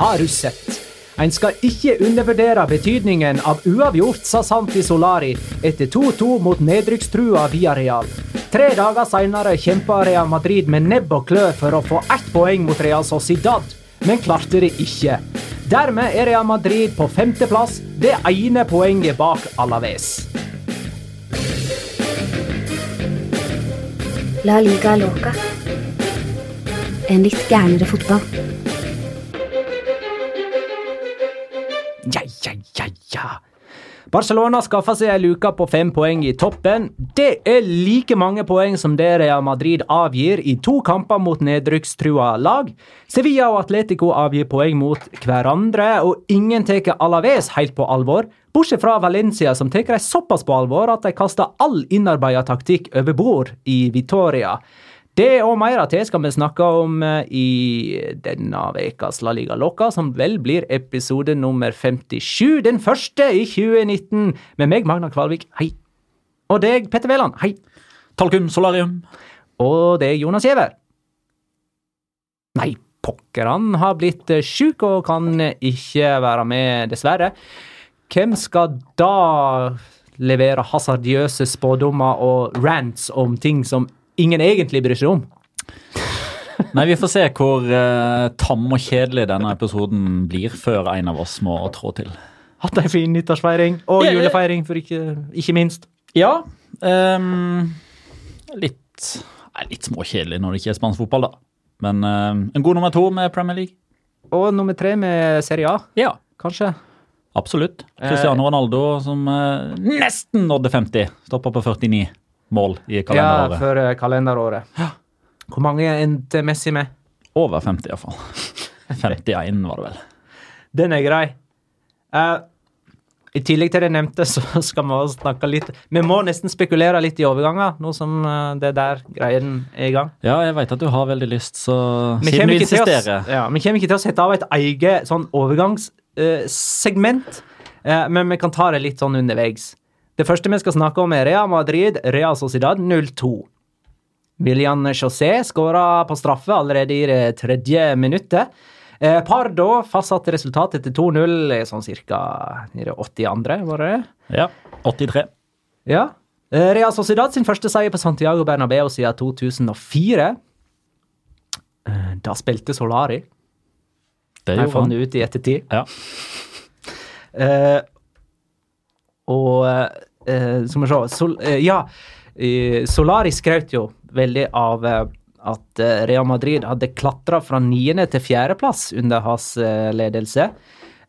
Har du sett? En skal ikke undervurdere betydningen av uavgjort, sa Santi Solari etter 2-2 mot nedrykkstrua Villarreal. Tre dager senere kjempa Real Madrid med nebb og klør for å få ett poeng mot Real Sociedad, men klarte det ikke. Dermed er Real Madrid på femteplass, det ene poenget bak Alaves. La liga loca. En litt gærnere fotball. Ja, ja, ja, ja. Barcelona skaffa seg ei luke på fem poeng i toppen. Det er like mange poeng som det Real Madrid avgir i to kamper mot nedrykkstrua lag. Sevilla og Atletico avgir poeng mot hverandre, og ingen tar Alaves helt på alvor. Bortsett fra Valencia, som tar dem såpass på alvor at de kaster all innarbeida taktikk over bord i Vitoria. Det og mer til skal vi snakke om eh, i denne ukas La Liga Loca, som vel blir episode nummer 57. Den første i 2019. Med meg, Magna Kvalvik, hei. Og deg, Petter Wæland, hei. Talkum solarium. Og deg, Jonas Giæver. Nei, pokker, han har blitt eh, sjuk og kan ikke være med, dessverre. Hvem skal da levere hasardiøse spådommer og rants om ting som ingen egentlig bryr seg om? Nei, vi får se hvor uh, tam og kjedelig denne episoden blir før en av oss må trå til. Hatt ei fin nyttårsfeiring og julefeiring, for ikke, ikke minst. Ja. Um, litt, litt småkjedelig når det ikke er spansk fotball, da. Men ehm, en god nummer to med Premier League. Og nummer tre med Serie A, Ja, kanskje. Absolutt. Cristiano Ronaldo som eh, nesten nådde 50. Stoppa på 49 mål i Ja, kalenderåret. for eh, kalenderåret. Hvor mange endte Messi med? Over 50, iallfall. 51 var det vel. Den er grei. Uh, I tillegg til det nevnte, så skal vi også snakke litt Vi må nesten spekulere litt i overganger, nå som eh, det der greien er i gang. Ja, jeg veit at du har veldig lyst, så Vi siden du insisterer ja, vi kommer ikke til å sette av et eget sånn eh, men vi kan ta det litt sånn underveis. Det første vi skal snakke om, er Real Madrid, Real Sociedad 0-2. William José skåra på straffe allerede i det tredje minuttet. Eh, Pardo fastsatte resultatet til 2-0 sånn cirka i det 82., var det? Ja, 83. Ja. Eh, Real Sociedad sin første seier på Santiago Bernabeu siden 2004. Eh, Da spilte Solari. Det gjorde han. ut i ettertid. Ja. Eh, og eh, skal vi se Sol, eh, Ja, Solari skrøt jo veldig av eh, at eh, Real Madrid hadde klatra fra niende til fjerdeplass under hans eh, ledelse.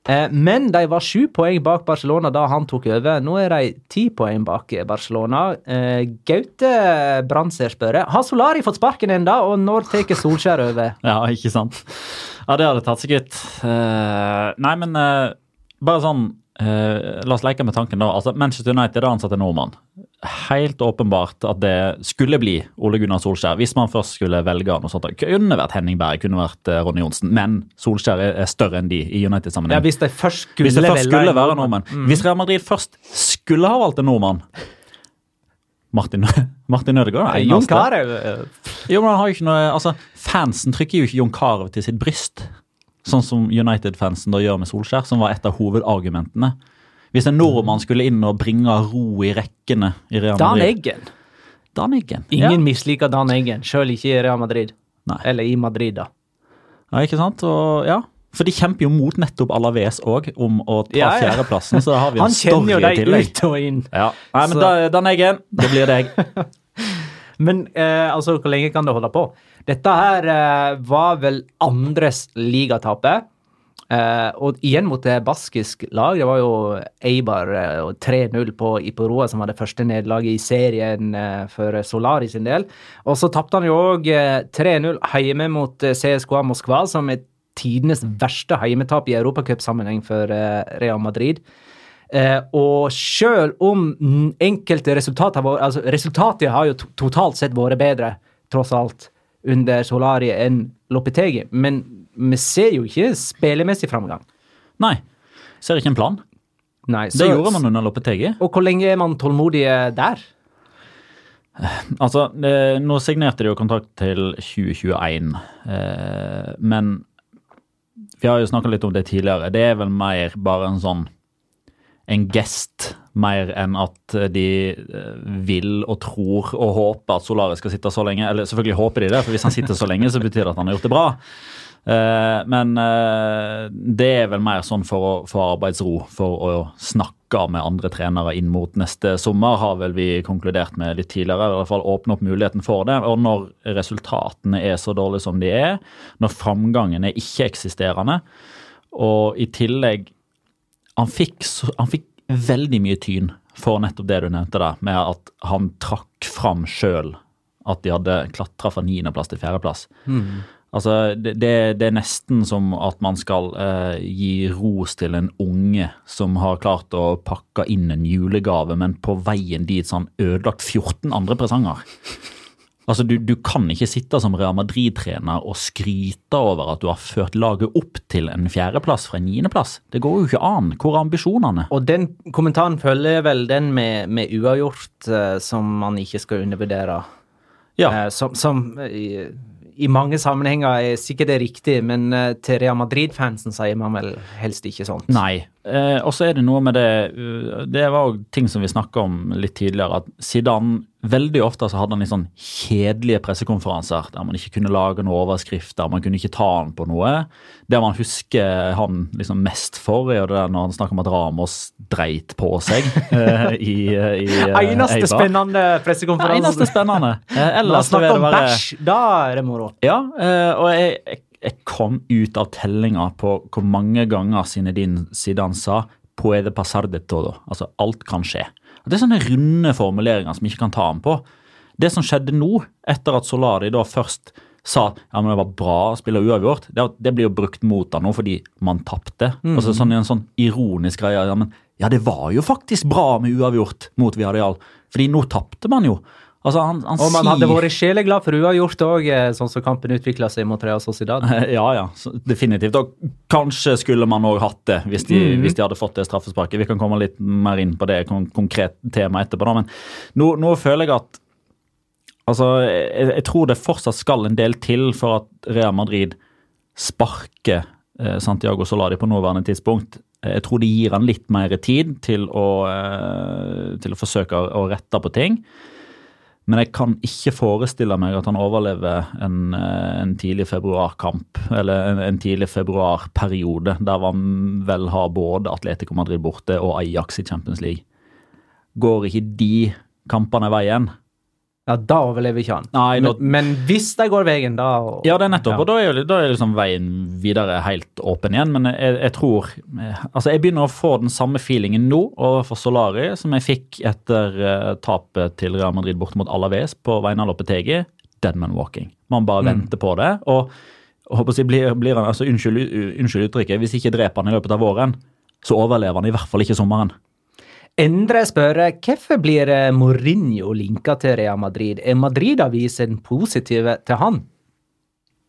Eh, men de var sju poeng bak Barcelona da han tok over. Nå er de ti poeng bak Barcelona. Eh, Gaute Brandser spør har Solari fått sparken ennå, og når tar Solskjær over? Ja, ikke sant? Ja, det hadde tatt seg ut. Eh, nei, men bare sånn La oss leke med tanken, da. Altså, Manchester United har ansatt en nordmann. Helt åpenbart at det skulle bli Ole Gunnar Solskjær hvis man først skulle velge noe sånt. Det kunne vært Henning Berg, kunne vært eh, Ronny Johnsen, men Solskjær er, større enn de i United-sammenheng. Ja, hvis de først skulle Hvis det først skulle være være nordmann. Hvis Real Madrid først skulle ha valgt en nordmann Martin, Martin Ødegaard er den Jon. Carew eh, Jo, men han har jo ikke noe Altså, Fansen trykker jo ikke Jon Carew til sitt bryst, sånn som United-fansen da gjør med Solskjær, som var et av hovedargumentene. Hvis en nordmann skulle inn og bringe ro i rekkene i Real Madrid Dan Eggen. Dan Eggen. Ingen misliker Dan Eggen, sjøl ikke i Real Madrid. Nei. Eller i Madrid, da. Ja, ikke sant? Og, ja. For de kjemper jo mot nettopp Alaves òg, om å ta Ja, ja. fjerdeplassen, så da har vi en Han kjenner jo story i tillegg. ut og inn. Ja. Nei, men da, Dan Eggen, det blir deg. Men eh, altså, hvor lenge kan det holde på? Dette her eh, var vel andres ligatapet. Eh, og igjen mot det baskisk lag. Det var jo Eibar eh, og 3-0 på Iporoa, som var det første nederlaget i serien eh, for Solari sin del. Og så tapte han jo òg eh, 3-0 hjemme mot CSKA Moskva, som er tidenes verste heimetap i europacupsammenheng for Real Madrid. Og selv om enkelte resultater har altså Resultatet har jo totalt sett vært bedre, tross alt, under Solari enn Lopetegi, men vi ser jo ikke spillemessig framgang. Nei. Ser ikke en plan. Nei, Det gjorde man under Loppetegi. Og hvor lenge er man tålmodig der? Altså, eh, nå signerte de jo kontrakt til 2021, eh, men vi har jo snakka litt om det tidligere. Det er vel mer bare en sånn en gest, mer enn at de eh, vil og tror og håper at Solaris skal sitte så lenge. Eller selvfølgelig håper de det, for hvis han sitter så lenge, så betyr det at han har gjort det bra. Eh, men eh, det er vel mer sånn for å få arbeidsro, for å snakke med andre trenere inn mot neste sommer, har vel vi konkludert med litt tidligere. I hvert fall åpne opp muligheten for det. Og når resultatene er så dårlige som de er, når framgangen er ikke-eksisterende, og i tillegg han fikk, han fikk veldig mye tyn for nettopp det du nevnte der, med at han trakk fram sjøl at de hadde klatra fra niendeplass til fjerdeplass. Altså, det, det, er nesten som at man skal eh, gi ros til en unge som har klart å pakke inn en julegave, men på veien dit så har han ødelagt 14 andre presanger. Altså, du, du kan ikke sitte som Real Madrid-trener og skryte over at du har ført laget opp til en fjerdeplass fra en niendeplass. Det går jo ikke an. Hvor er ambisjonene? Og den kommentaren følger vel den med, med uavgjort, eh, som man ikke skal undervurdere. Ja, Eh, som som eh, i, mange sammenhenger er sikkert det riktig, men eh, til Real Madrid-fansen sier man vel helst ikke sånt. Nei. Eh, og så er det noe med det uh, Det var òg ting som vi snakka om litt tidligere, at Zidane veldig ofte så hadde han litt sånn kjedelige pressekonferanser der man ikke kunne lage noen overskrifter, man kunne ikke ta han på noe. Det man husker han liksom mest for, er jo det der når han snakker om at Ramos dreit på seg eh, i, i eh, Eneste Eibar. spennende pressekonferanse. eneste spennende. Eh, ellers når han snakker er om bæsj. Da er det moro. ja, eh, og jeg, jeg, jeg kom ut av tellinga på hvor mange ganger Zinedine Zidane sa Puede pasar de todo. Altså, alt kan skje. Og Det er sånne runde formuleringer som vi ikke kan ta ham på. Det som skjedde nå, etter at Solari da først sa ja, men det var bra å spille uavgjort, det, det blir jo brukt mot ham nå fordi man tapte. Og så sånn en sånn ironisk greie. Ja, men ja, det var jo faktisk bra med uavgjort mot Viadial, fordi nå tapte man jo. Altså, han, han man hadde sier- vært sjeleglad for uavgjort òg, sånn som kampen utvikla seg mot Real Sociedad. Ja, ja, definitivt. Og kanskje skulle man òg hatt det, hvis de, hvis de hadde fått det straffesparket. Vi kan komme litt mer inn på det kon konkret tema etterpå, da. Men nå, nå føler jeg at Altså, jeg, jeg tror det fortsatt skal en del til for at Real Madrid sparker eh, Santiago Solari på nåværende tidspunkt. Eh, Jeg tror det gir han litt mer tid til å, eh, til å forsøke å, å rette på ting. Men jeg kan ikke forestille meg at han overlever en, eh, en tidlig februarkamp, eller en, en tidlig februarperiode, der man vel har både Atletico Madrid borte og Ajax i Champions League. Går ikke de kampene veien? Ja, da overlever ikke han. Nei, men, da, men hvis de går veien, da ja, det er nettopp. Ja. Og da er, da er liksom veien videre helt åpen igjen. Men jeg, jeg tror eh, Altså, jeg begynner å få den samme feelingen nå overfor Solari som jeg fikk etter uh, tapet til Real Madrid borte mot Alaves på vegne av Lopetegi. Dead man walking. Man bare venter på det. Og si, blir, blir han, altså Unnskyld, unnskyld uttrykket. Hvis ikke dreper han i løpet av våren, så overlever han i hvert fall ikke sommeren. Endre spør hvorfor blir eh, Mourinho linka til Real Madrid? Er Madrid-avisen positive til han?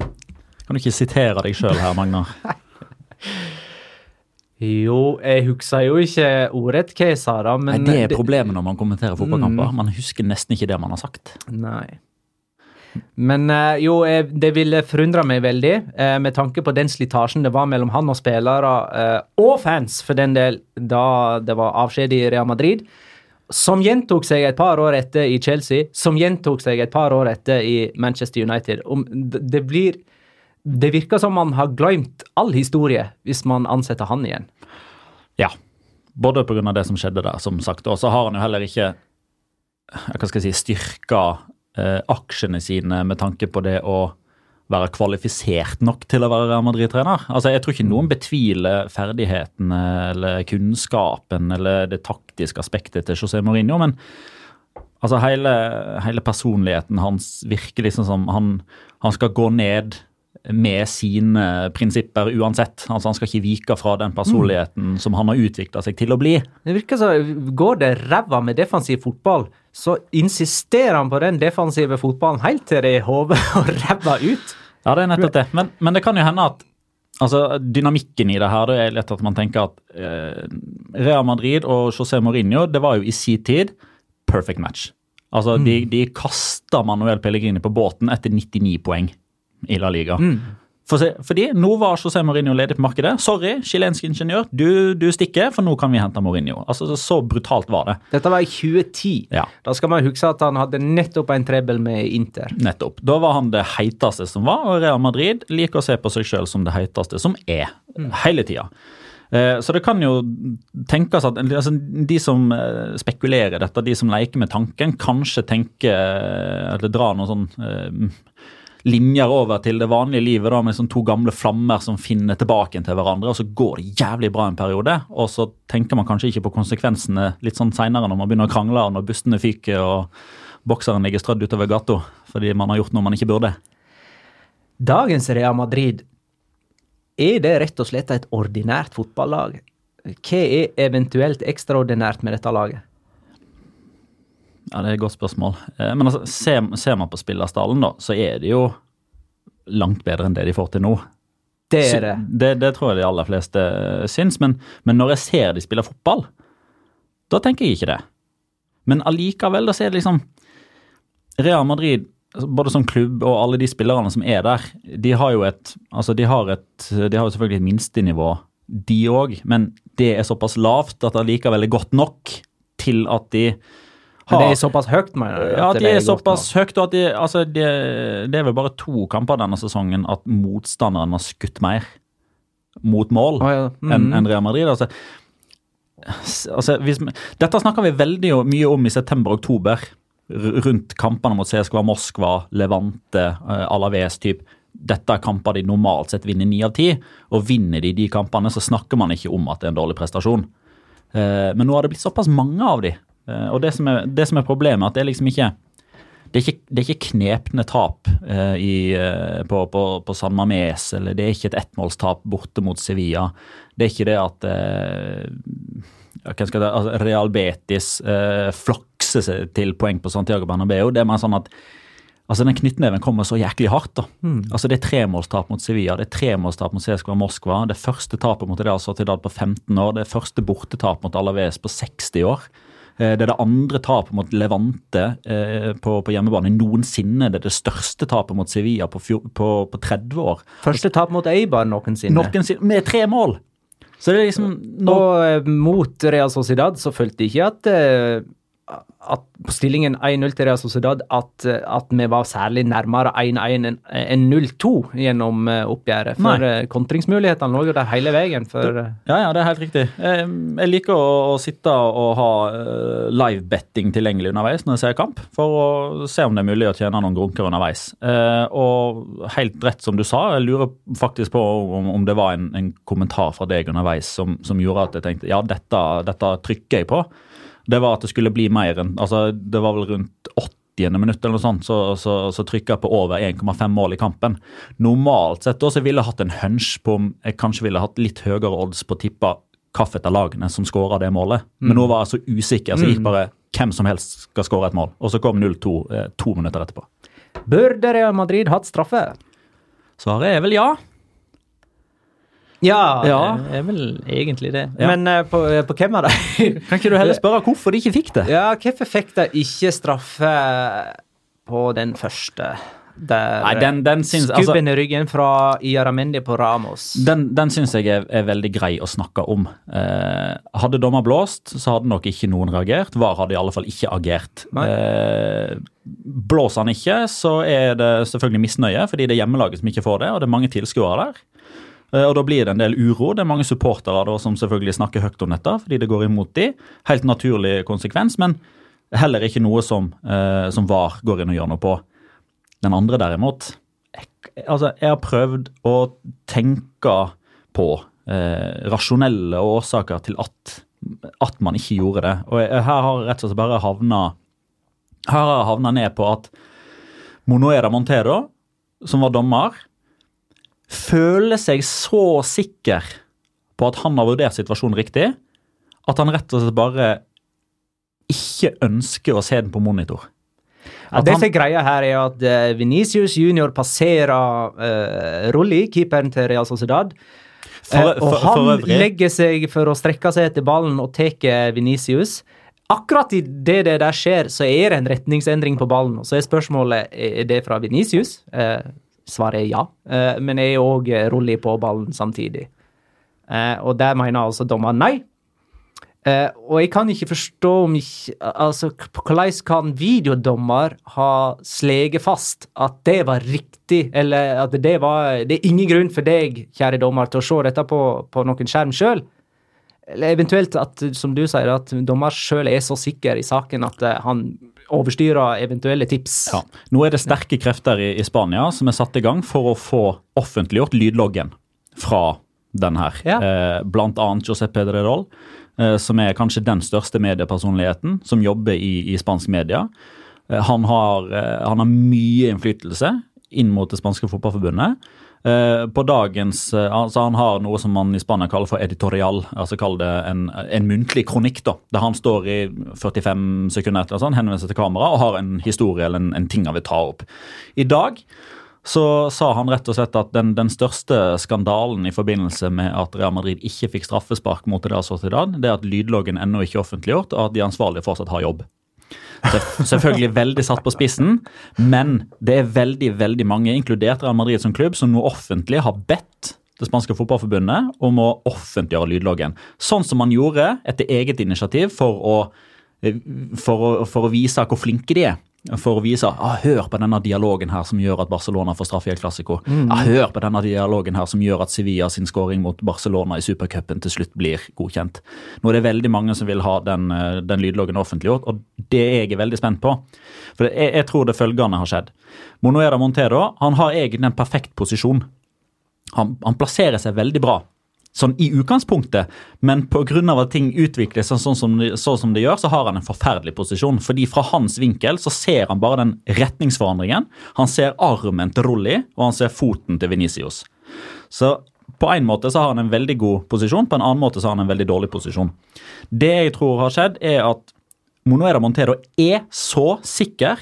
Kan du ikke sitere deg sjøl her, Magnar? Jo, jeg husker jo ikke ordrett hva jeg sa, da, Men Nei, Det er problemet når man kommenterer fotballkamper. Mm. Man husker nesten ikke det man har sagt. Nei. Men eh, jo, det ville forundra meg veldig, eh, med tanke på den slitasjen det var mellom han og spillere, eh, og fans for den del, da det var avskjed i Real Madrid. Som gjentok seg et par år etter i Chelsea, som gjentok seg et par år etter i Manchester United. Det blir Det virker som man har glemt all historie hvis man ansetter han igjen. Ja. Både pga. det som skjedde der, som sagt. Og så har han jo heller ikke hva skal jeg si, styrka aksjene sine med tanke på det å være kvalifisert nok til å være Real Madrid-trener. Altså, Jeg tror ikke noen betviler ferdighetene eller kunnskapen eller det taktiske aspektet til José Mourinho, men altså hele, hele personligheten hans virker liksom som han, han skal gå ned med sine prinsipper uansett. Altså Han skal ikke vike fra den personligheten som han har utvikla seg til å bli. Det virker så, Går det ræva med defensiv fotball, så insisterer han på den defensive fotballen helt til det er hodet og ræva ut. Ja, det er nettopp det. Men, men det kan jo hende at Altså, Dynamikken i det her det er lett at man tenker at eh, Real Madrid og José Mourinho det var jo i sin tid perfect match. Altså, De, de kasta Manuel Pellegrini på båten etter 99 poeng i La Liga. Se, fordi nå var José Mourinho ledig på markedet. Sorry, chilensk ingeniør, du, du stikker, for nå kan vi hente Mourinho. Altså, Så, brutalt var det. Dette var i 2010. Ja. Da skal man huske at han hadde nettopp en trebbel med Inter. Nettopp. Da var han det heiteste som var, og Real Madrid liker å se på seg sjøl som det heiteste som er. Hele tida. Eh, Så det kan jo tenkes at altså, de som eh, spekulerer dette, de som leker med tanken, kanskje tenker eh, Eller drar noen sånn eh, linjer over til det vanlige livet da, med sånn to gamle flammer som finner tilbake til hverandre, og så går det jævlig bra en periode. Og så tenker man kanskje ikke på konsekvensene litt sånn seinere når man begynner å krangle, og når bustene fyker og bokseren ligger strødd utover gata fordi man har gjort noe man ikke burde. Dagens Real Madrid, er det rett og slett et ordinært fotballag? Hva er eventuelt ekstraordinært med dette laget? Ja, Det er et godt spørsmål. Eh, Men altså, ser, ser man på spillerstallen, da, så er det jo langt bedre enn det de får til nå. Det er det. Det, det tror jeg de aller fleste eh, syns, men, men når jeg ser de spiller fotball, da tenker jeg ikke det. Men allikevel, da ser det liksom Real Madrid, altså, både som klubb og alle de spillerne som er der, de har jo et Altså, de har, et, de har jo selvfølgelig et minstenivå, de òg, men det er såpass lavt at det allikevel er godt nok til at de Men det er såpass høyt, mener du? ja, at de det er såpass høyt, og at de, altså, de, det er vel bare to kamper denne sesongen at motstanderen har skutt mer mot mål Å, ja. enn en Real Madrid. Altså, altså, hvis, dette snakker vi veldig mye om i september-oktober, rundt kampene mot CSKA Moskva, Levante, uh, Alaves typ. Dette er kamper de normalt sett vinner ni av ti, og vinner de de kampene, så snakker man ikke om at det er en dårlig prestasjon. Eh, men nå har det blitt såpass mange av de. Eh, og det som, er, det som er problemet, at det er liksom ikke det er ikke, det er ikke knepne tap eh, i, eh, på, på, på San Mames, eller det er ikke et ettmålstap borte mot Sevilla. Det er ikke det at eh, det, altså Real Betis eh, flakser seg til poeng på Santiago Bernabeu. Det er mer sånn at altså den knyttneven kommer så jæklig hardt. da. Altså Det er tremålstap mot Sevilla, det er tremålstap mot CSKA Moskva. Det første tapet mot Real Sociedad på 15 år, det er første bortetap mot Alaves på 60 år. Eh, Det er det andre tapet mot Levante eh, på, på hjemmebane noensinne. Det er det største tapet mot Sevilla på, på, på 30 år. Første tap mot Eibar noensinne. Noensinne, med tre mål! Så det er liksom nå, Og eh, mot Real Sociedad så følte jeg ikke at, at på stillingen 1-0 til Real Sociedad at, eh, at vi var særlig nærmere 1-1 enn enn 0-2 gjennom eh, oppgjøret. For Nei. eh, kontringsmulighetene lå jo der hele veien. For eh, Ja, ja, det er helt riktig. Jeg, Jeg liker å, å sitte og ha eh, live-betting tilgjengelig underveis når jeg ser kamp, for å se om det er mulig å tjene noen grunker underveis. Eh, Og helt rett som du sa, jeg lurer faktisk på om, om det var en, en kommentar fra deg underveis som, som gjorde at jeg tenkte ja, dette, dette trykker jeg på. Det var at det skulle bli mer enn altså Det var vel rundt 80. minutt eller noe sånt, så, så, så trykka på over 1,5 mål i kampen. Normalt sett da så ville jeg hatt en hunch på om jeg kanskje ville hatt litt høyere odds på å tippe hvilket av lagene som skåra det målet. Men nå var jeg så usikker, så jeg gikk bare hvem som helst skal skåre et mål. Og så kom 0-2 eh, to minutter etterpå. burde Real Madrid hatt straffe? Svaret er vel ja. Ja, Ja. det er vel egentlig det. Ja. Men uh, på, eh, på hvem av dem? Kan ikke du heller spørre hvorfor de ikke fikk det? ja, hvorfor fikk de ikke straffe på den første? Der Nei, den, den syns altså, skubben i ryggen fra Iaramendi på Ramos. Den, den syns jeg er, er veldig grei å snakke om. Eh, hadde dommer blåst, så hadde nok ikke noen reagert. VAR hadde i alle fall ikke agert. Eh, blåser han ikke, så er det selvfølgelig misnøye, fordi det er hjemmelaget som ikke får det, og det er mange tilskuere der. Eh, og Da blir det en del uro. Det er mange supportere da, som selvfølgelig snakker høyt om dette, fordi det går imot de. Helt naturlig konsekvens, men heller ikke noe som, eh, som VAR går inn og gjør noe på. Den andre derimot jeg, altså, jeg har prøvd å tenke på eh, rasjonelle årsaker til at, at man ikke gjorde det. Og jeg, her har jeg rett og slett bare havna Her har jeg havna ned på at Monoeda Montero, som var dommer, føler seg så sikker på at han har vurdert situasjonen riktig, at han rett og slett bare ikke ønsker å se den på monitor. Ja, det som er greia her, er at uh, Venicius junior passerer uh, Rulli, keeperen til Real Sociedad. For- for, og han legger seg for å strekke seg etter ballen og tar Venicius. Akkurat idet det der skjer, så er det en retningsendring på ballen. Og så er spørsmålet er det fra Venicius. Eh, svaret er ja. men men er òg rolig på ballen samtidig? Eh, og der mener altså dommeren nei. Eh, og jeg kan ikke forstå om ikke Altså, hvordan kan videodommer ha sleget fast at det var riktig, eller at det var Det er ingen grunn for deg, kjære dommer, til å se dette på, på noen skjerm sjøl? Eller eventuelt at, som du sier, at dommer sjøl er så sikker i saken at eh, han overstyrer eventuelle tips. Ja. Nå er det sterke krefter i, i Spania som er satt i gang for å få offentliggjort lydloggen fra den her. Ja. Eh, blant annet Josep Pedrerol, eh, som er kanskje den største mediepersonligheten som jobber i, i spansk media. Eh, han, har, eh, han har mye innflytelse inn mot det spanske fotballforbundet. Eh, på dagens, eh, altså Han har noe som man i Spania kaller for editorial, altså kall det en, en muntlig kronikk. da, Der han står i 45 sekunder etter sånn, henvender seg til kamera og har en historie eller en, en ting han vil ta opp. I dag så sa han rett og slett at den, den største skandalen i forbindelse med at Real Madrid ikke fikk straffespark mot Real Sociedad, det er at lydloggen ennå ikke er offentliggjort, og at de ansvarlige fortsatt har jobb. Selv- Selvfølgelig veldig satt på spissen, men det er veldig veldig mange, inkludert Real Madrid som klubb, som nå offentlig har bedt det spanske fotballforbundet om å offentliggjøre lydloggen. Sånn som man gjorde etter eget initiativ for å, for å, for å vise hvor flinke de er. For å vise ah, hør på denne dialogen her som gjør at Barcelona får straff i El Clásico. Ah, hør på denne dialogen her som gjør at Sevilla sin skåring mot Barcelona i supercupen til slutt blir godkjent. Nå er det veldig mange som vil ha den, eh, den lydloggen offentliggjort, og det er jeg veldig spent på. For jeg, jeg tror det følgende har skjedd. Monoeda Montero han har egentlig en perfekt posisjon. Han, han plasserer seg veldig bra sånn i utgangspunktet, men pga. at ting utvikles sånn, sånn, som det, sånn som det gjør, så har han en forferdelig posisjon. Fordi fra hans vinkel så ser han bare den retningsforandringen. Han ser armen til Rolli, og han ser foten til Venicius. Så på en måte så har han en veldig god posisjon, på en annen måte så har han en veldig dårlig posisjon. Det jeg tror har skjedd, er at Monoeda Montero er så sikker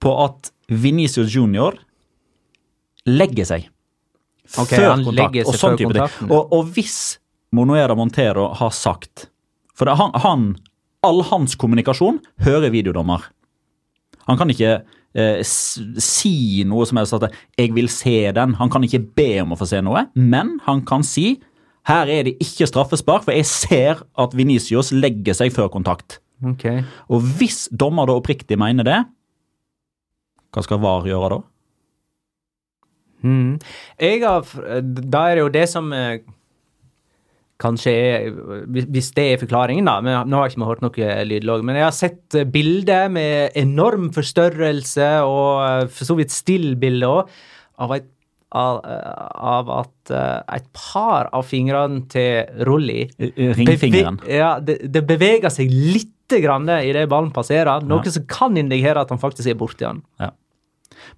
på at Venicius Junior legger seg Ok, før han kontakt. og sånn type ting. Og, og hvis Monoera Montero har sagt For han, han, all hans kommunikasjon hører videodommer. Han kan ikke eh, si noe som helst at 'jeg vil se den'. Han kan ikke be om å få se noe, men han kan si 'her er det ikke straffespark, for jeg ser at Venicius legger seg før kontakt'. Okay. Og hvis dommer da oppriktig mener det, hva skal VAR gjøre da? Mhm. Jeg har, da er det jo det som eh, kanskje er hvis- det er forklaringen, da. Men nå har jeg ikke hørt noe lydlogg. Men jeg har sett eh, bilder med enorm forstørrelse, og eh, for så vidt stillbilde òg, av, av, av at et par av fingrene til Rolli Ringfingeren. Beve- Ja, det, det beveger seg lite grann idet ballen passerer, noe som kan indikere at han faktisk er borti den. Ja.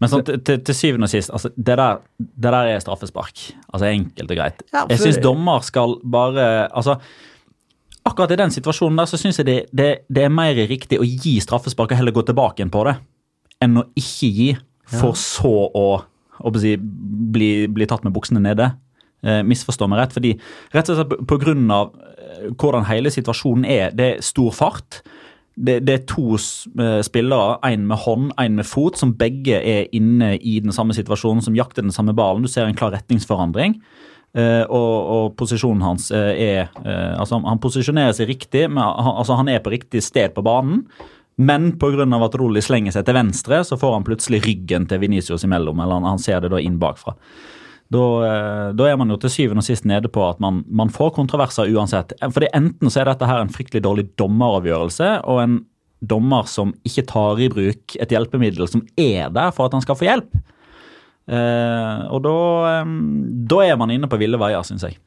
Men sånn, til, til, syvende og sist, altså, det, der, det der er straffespark. Altså Enkelt og greit. Ja, Jeg syns dommer skal bare altså, Akkurat i den situasjonen der så syns jeg det, det, det er mer riktig å gi straffespark og heller gå tilbake på det, enn å ikke gi, for så å, å si, bli, bli tatt med buksene nede. Eh, misforstå meg rett. fordi rett og slett på- på grunn av eh, hvordan hele situasjonen er. Det er stor fart. Det, det er to eh, spillere, én med hånd, én med fot, som begge er inne i den samme situasjonen, som jakter den samme ballen. Du ser en klar retningsforandring. Uh, og, og posisjonen hans uh, er uh, Altså, han- posisjonerer seg riktig, men han, altså, han er på riktig sted på banen. Men pga. at Rolli slenger seg til venstre, så får han plutselig ryggen til Venicius imellom. Eller han, han ser det da inn bakfra. Da, eh, da er man jo til syvende og sist nede på at man, man får kontroverser uansett. Fordi Enten så er dette her en fryktelig dårlig dommeravgjørelse, og en dommer som ikke tar i bruk et hjelpemiddel som er der for at han skal få hjelp. Eh, og da, eh, da er man inne på ville veier, syns jeg.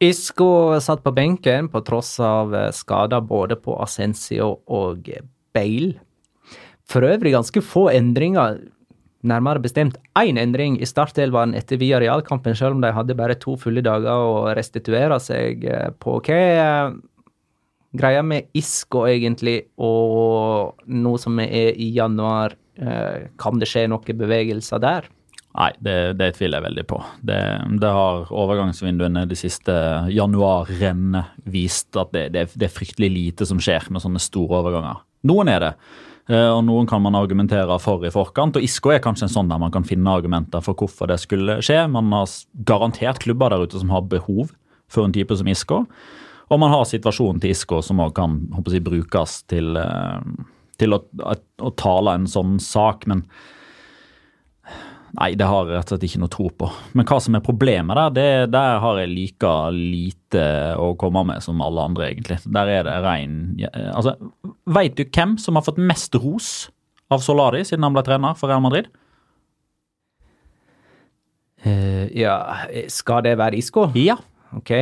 Isco satt på benken på tross av eh, skader både på Ascencio og Bale. For øvrig ganske få endringer, nærmere bestemt én endring i startelveren etter via realkampen, selv om de hadde bare to fulle dager å restituere seg eh, på. Hva, greia med Isco, egentlig, og nå som vi er i januar, eh, kan det skje noen bevegelser der? Nei, det, det tviler jeg veldig på. Det, det har overgangsvinduene de siste januarrennene vist at det, det, er fryktelig lite som skjer med sånne store overganger. Noen er det, og noen kan man argumentere for i forkant. og Isco er kanskje en sånn der man kan finne argumenter for hvorfor det skulle skje. Man har garantert klubber der ute som har behov for en type som Isco. Og man har situasjonen til Isco som også kan jeg, brukes til, eh, til å, å tale en sånn sak. men Nei, det har jeg rett og slett ikke noe tro på. Men hva som er problemet der, det, der har jeg like lite å komme med som alle andre, egentlig. Der er det rein Altså, veit du hvem som har fått mest ros av Solari siden han ble trener for Real Madrid? Uh, ja, skal det være Isco? Ja. Ok.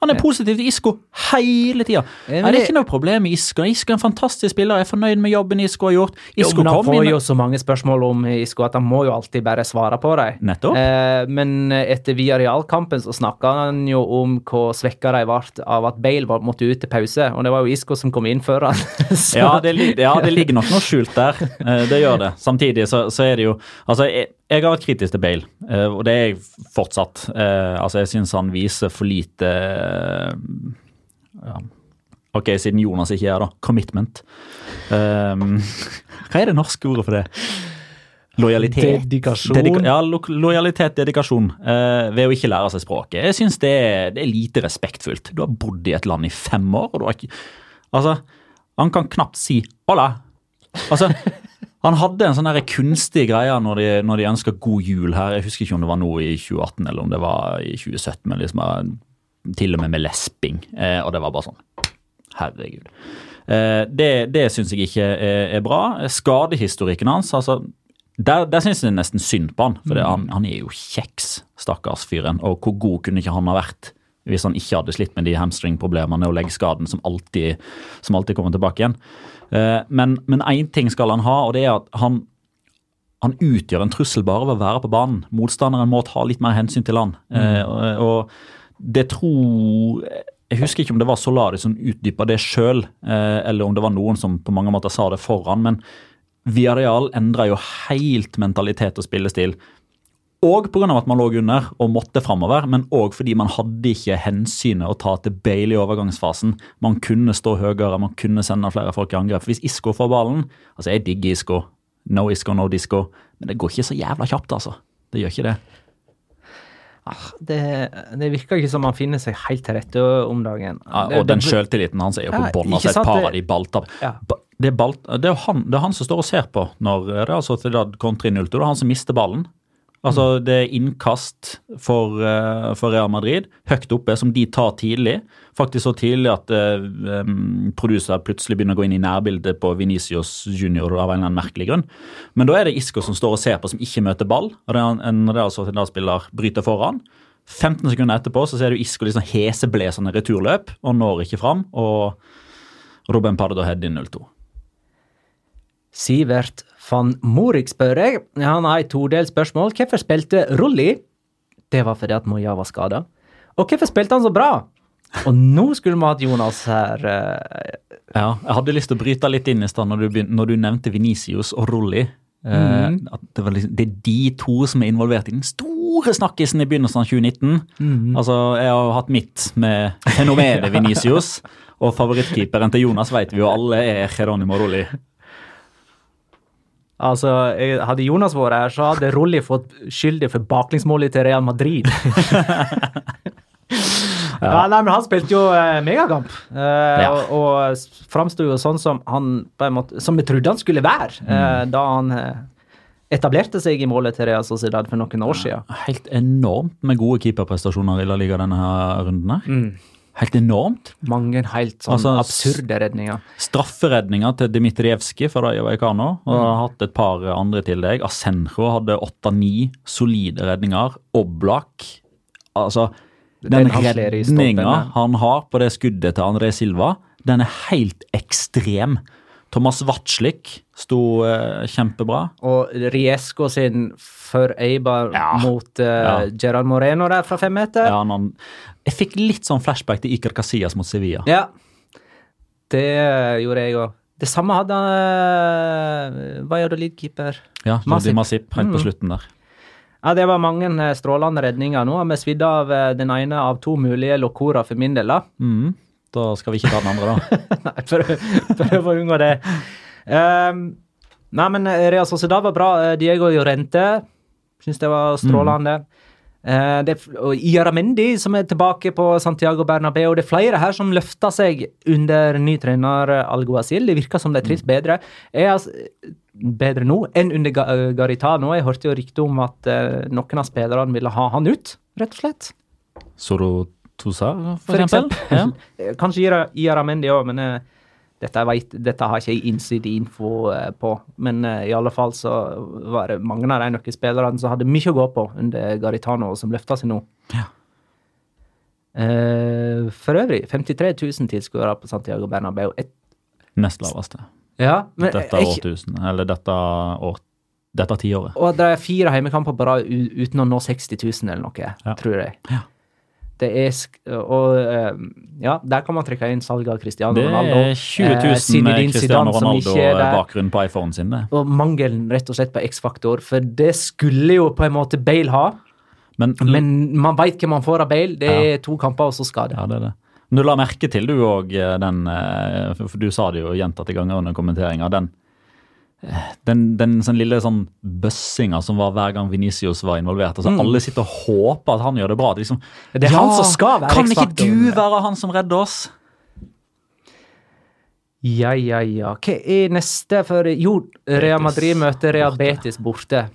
Han er positiv til Isco hele tida. Det er ikke noe problem med Isco. Isco er en fantastisk spiller. Jeg er fornøyd med jobben Isco har gjort. Jo, men han får inn jo så mange spørsmål om Isco at han må jo alltid bare svare på dem. Eh, men etter Villarreal-kampen så snakka han jo om hvor svekka de ble av at Bale måtte ut til pause, og det var jo Isco som kom inn før han. Så- Ja det, ja, det ligger nok noe skjult der. Eh, Det gjør det. Samtidig så, så er det jo Altså, jeg, jeg har vært kritisk til Bale, eh, og det er jeg fortsatt. Eh, Altså, jeg syns han viser for lite eh, ja. Ok, siden Jonas ikke er da. Commitment. Um, hva er det norske ordet for det? Lojalitet? Dedikasjon. Dedika ja, lo lojalitet, dedikasjon. Uh, ved å ikke lære seg språket. Jeg syns det, det er lite respektfullt. Du har bodd i et land i fem år, og du har ikke Altså, han kan knapt si 'hola'. Altså, han hadde en sånn kunstig greie når de, når de ønska god jul her. Jeg husker ikke om det var nå i 2018 eller om det var i 2017, men liksom eh, til og med med lesping. Eh, og det var bare sånn Herregud. Eh, det det syns jeg ikke er, er bra. Skadehistorikken hans, altså der, der syns jeg nesten synd på han. For det, han, han er jo kjeks, stakkars fyren. Og hvor god kunne ikke han ha vært hvis han ikke hadde slitt med de hamstringproblemene og leggskaden som alltid, som alltid kommer tilbake igjen. Eh, men én ting skal han ha, og det er at han, han utgjør en trussel bare ved å være på banen. Motstanderen må ta litt mer hensyn til han. Eh, og, og det tror Jeg husker ikke om det var Solari som utdypa det sjøl, eh, eller om det var noen som på mange måter sa det foran. men Viareal endra jo helt mentalitet og spillestil. Og pga. at man lå under og måtte framover, men òg fordi man hadde ikke hensynet å ta til Bale i overgangsfasen. Man kunne stå høyere, man kunne sende flere folk i angrep. Hvis Isco får ballen Altså, jeg digger Isco. No Isco, no disco. Men det går ikke så jævla kjapt, altså. Det gjør ikke det. det, det virker ikke som han finner seg helt til rette om dagen. Ja, og den sjøltilliten hans er jo på Ja, bånn. Altså, et par det- av de balltapp. Ja. Det er, ball, det, er han, det er han som står og ser på når det er Sociedad kontrer 0-2. Det er han som mister ballen. Altså, Det er innkast for, eh, for Real Madrid, høyt oppe, som de tar tidlig. Faktisk så tidlig at um, produser plutselig begynner å gå inn i nærbildet på Venicius junior av en eller annen merkelig grunn. Men da er det Isco som står og ser på, som ikke møter ball. og det er En Real Sociedad-spiller bryter foran. 15 sekunder etterpå så ser du Isco liksom heseblesende returløp og når ikke fram. Og Robben Pardo header inn 0-2. Sivert van Morik spør jeg. Han har et todelt spørsmål. Hvorfor spilte Rulli? Det var fordi at Moya var skada. Og hvorfor spilte han så bra? Og nå skulle vi hatt Jonas her. eh, Ja, jeg hadde lyst til å bryte litt inn i stad når, du når du nevnte Venicius og Rulli. Eh, at det, var liksom, det er de to som er involvert i den store snakkisen i begynnelsen av 2019. Altså, Jeg har hatt mitt med fenomenet Venicius, og favorittkeeperen til Jonas vet vi jo alle er Geronimo Rolli. Altså, Hadde Jonas vært her, så hadde Rolli fått skyldig for baklengsmålet til Real Madrid. ja. nei, men Han spilte jo eh, megakamp, eh, Ja. og, og framsto jo sånn som han på en måte, som vi trodde han skulle være eh, da han eh, etablerte seg i målet til Real Sociedad for noen år siden. Helt enormt med gode keeperprestasjoner i La Liga denne her runden. her. Helt enormt. Mange helt sånn Altså, absurde redninger. Strafferedninger til Dmitrijevskij fra Rayo Vallecano. Og har hatt et par andre til deg. Asenjo hadde åtte-ni solide redninger. Oblak Altså, den, Den redninga han har på det skuddet til André Silva, den er helt ekstrem. Thomas Watslik sto eh, kjempebra. Og Riesko sin for Eibar Ja. mot uh, Ja. Gerard Moreno der fra femmeter. Ja, han, han, jeg fikk litt sånn flashback til Iker Casillas mot Sevilla. Ja. Det gjorde jeg òg. Det samme hadde uh, Valladolid-keeper. Ja, Jordi Masip. Helt på Mm. slutten der. Ja, det var mange eh, strålende redninger. Nå har vi svidd av eh, den ene av to mulige lokorer for min del, da. Mm. Da skal vi ikke ta den andre, da. Nei, prøv, prøv å unngå det. Um, nei, men eh, Real Sociedad var bra. Eh, Diego Llorente syns det var strålende. Eh, det, er f- og Iaramendi som er tilbake på Santiago Bernabeu. Det er flere her som løfter seg under ny trener Algo Alguacil. Det virker som de trives bedre. Er altså, bedre nå enn under eh, Garitano. Jeg hørte jo rykte om at uh, noen av spillerne ville ha han ut, rett og slett. Soro Tosa, for, For eksempel. eksempel. Ja. Eh, Kanskje Iaramendi òg, men eh, dette, vet, dette har ikke jeg innsideinfo info på. Men eh, i alle fall så var det mange av de nøkkelspillerne som hadde mye å gå på under Garitano, som løfta seg nå. Ja. Eh, for øvrig 53 000 tilskuere på Santiago Bernabeu. Et, Nest laveste. ja, men Dette jeg- årtusen, eller dette år, dette tiåret. Og det er fire heimekamper på rad uten å nå 60 000 eller noe, Ja. tror jeg. Ja. Det er Og eh, ja, der kan man trekke inn salget av Cristiano Ronaldo. Det er 20 000 Eh, med Zinedine Cristiano. Ronaldo-bakgrunn på iPhonen sin. det. Og mangelen rett og slett på X-faktor, for det skulle jo på en måte Bale ha. Men, Men man veit hvem man får av Bale. Det er to kamper, og så skade. Ja, det er det. Men du la merke til du òg den eh, For du sa det jo gjentatte ganger under kommenteringa. Den, eh, den, den sånn lille sånn bøssinga som var hver gang Venicius var involvert. altså Mm. Alle sitter og håper at han gjør det bra. Det liksom, Det er han som skal være Kan ikke du være han som redder oss? Ja, ja, ja. Hva er neste for Jo, Real Madrid møter Real. Betis borte.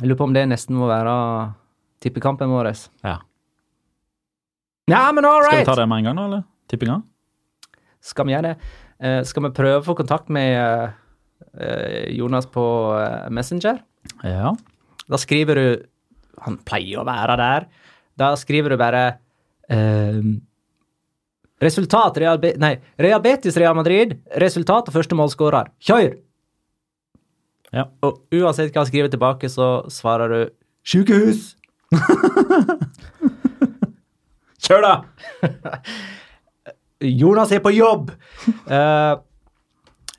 Jeg lurer på om det nesten må være tippekampen vår. Ja. Ja, men all right! Skal vi ta det med en gang, da? eller? Tippinga? Skal vi gjøre det? Uh, skal vi prøve å få kontakt med eh, Jonas på eh, Messenger? Ja. Da skriver du Han pleier å være der. Da skriver du bare eh, Resultat Real, Be nei, Real Betis Real Madrid. Resultat og første målskårer. Kjør! Ja. Og uansett hva han skriver tilbake, så svarer du Sjukehus! Kjør, da! Jonas er på jobb! Eh,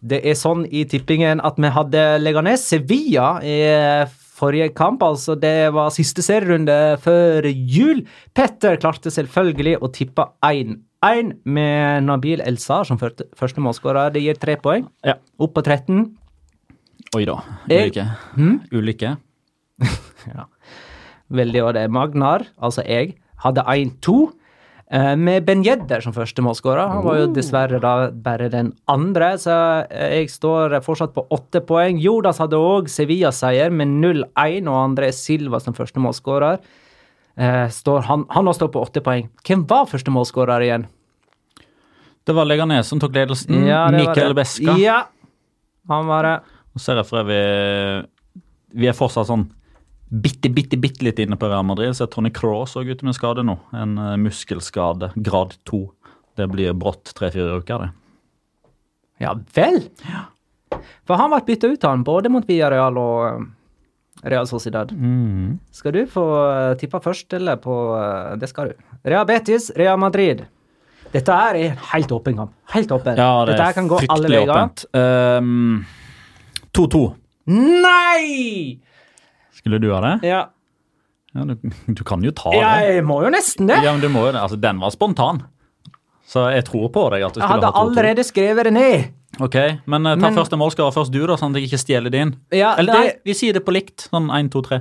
det er sånn i tippingen at vi hadde Leganes Sevilla i forrige kamp. altså Det var siste serierunde før jul. Petter klarte selvfølgelig å tippe 1-1 med Nabil Elsar som første, målskårer. Det gir tre poeng. Ja. Opp på 13. Oi da. Ulykke. Hmm? Ulykke. Veldig, og det er Magnar, altså jeg, hadde 1-2. Eh, Med Ben Jedder som første målskårer. Han var jo dessverre da bare den andre, så eh, jeg står fortsatt på åtte poeng. Jordas hadde òg Sevilla-seier med 0-1, og André Silva som første målskårer. Eh, står, han, òg står på åtte poeng. Hvem var første målskårer igjen? Det var Leganes som tok ledelsen. Ja, Mikael. Beska. Ja, han var det. Og ser jeg for øvrig Vi er fortsatt sånn bitte, bitte, bitte litt inne på Real Madrid. Så Tony Cross òg ute med skade nå. En eh, muskelskade, grad to. Det blir brått tre-fire uker, det. Ja vel? Ja. For han ble bytta ut, han, både mot Villarreal og eh, Real Sociedad. Mm. Skal du få tippa først, eller på eh, Det skal du. Real Betis, Real Madrid. Dette er en helt åpen kamp. Helt åpen. Ja, det Dette her er kan gå alle veier. åpent. Ehm, 2-2. Nei! Skulle du ha det? Ja. Ja, du, du kan jo ta det. Jeg må jo nesten det. Ja, men du må jo det. Altså, den var spontan. Så jeg tror på deg at du Jeg skulle hadde ha 2-2. allerede skrevet det ned. Ok, Men uh, ta Men- første målskårer først du, da, sånn at jeg ikke stjeler din. Ja, Eller nei, det, vi sier det på likt. Sånn 1, 2, 3.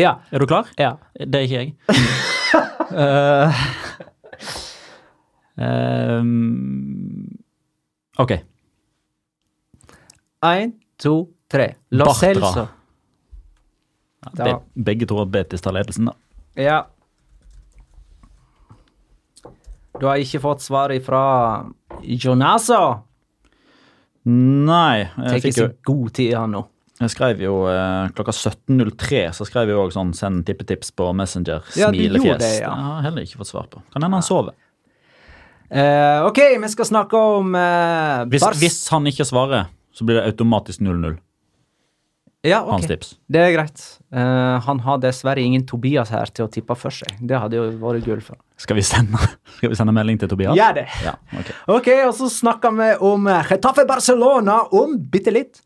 ja, Er du klar? ja. Det er ikke jeg. uh, um, ok. Én, to, tre. Lo Bartra. Celso. Be, begge tror at Betis tar ledelsen, da. Ja. Du har ikke fått svar ifra Jonaso. Nei, jeg, fikk jo, god tid, han nå. jeg skrev jo eh, klokka 17.03 så skrev jeg òg sånn 'send tippetips' på Messenger. Ja, Smilefjes. det, ja. Jeg har heller ikke fått svar på. Kan hende han sover. Eh, OK, vi skal snakke om eh, Hvis, hvis han ikke svarer, så blir det automatisk 0-0. Ja, ok. hans tips. Det er greit. Uh, han har dessverre ingen Tobias her til å tippe for seg. Det hadde jo vært gull for. Skal vi sende, skal vi sende melding til Tobias? Gjør det. Ja, ok. Ok, og så snakker vi om eh, Getafe Barcelona om bitte litt.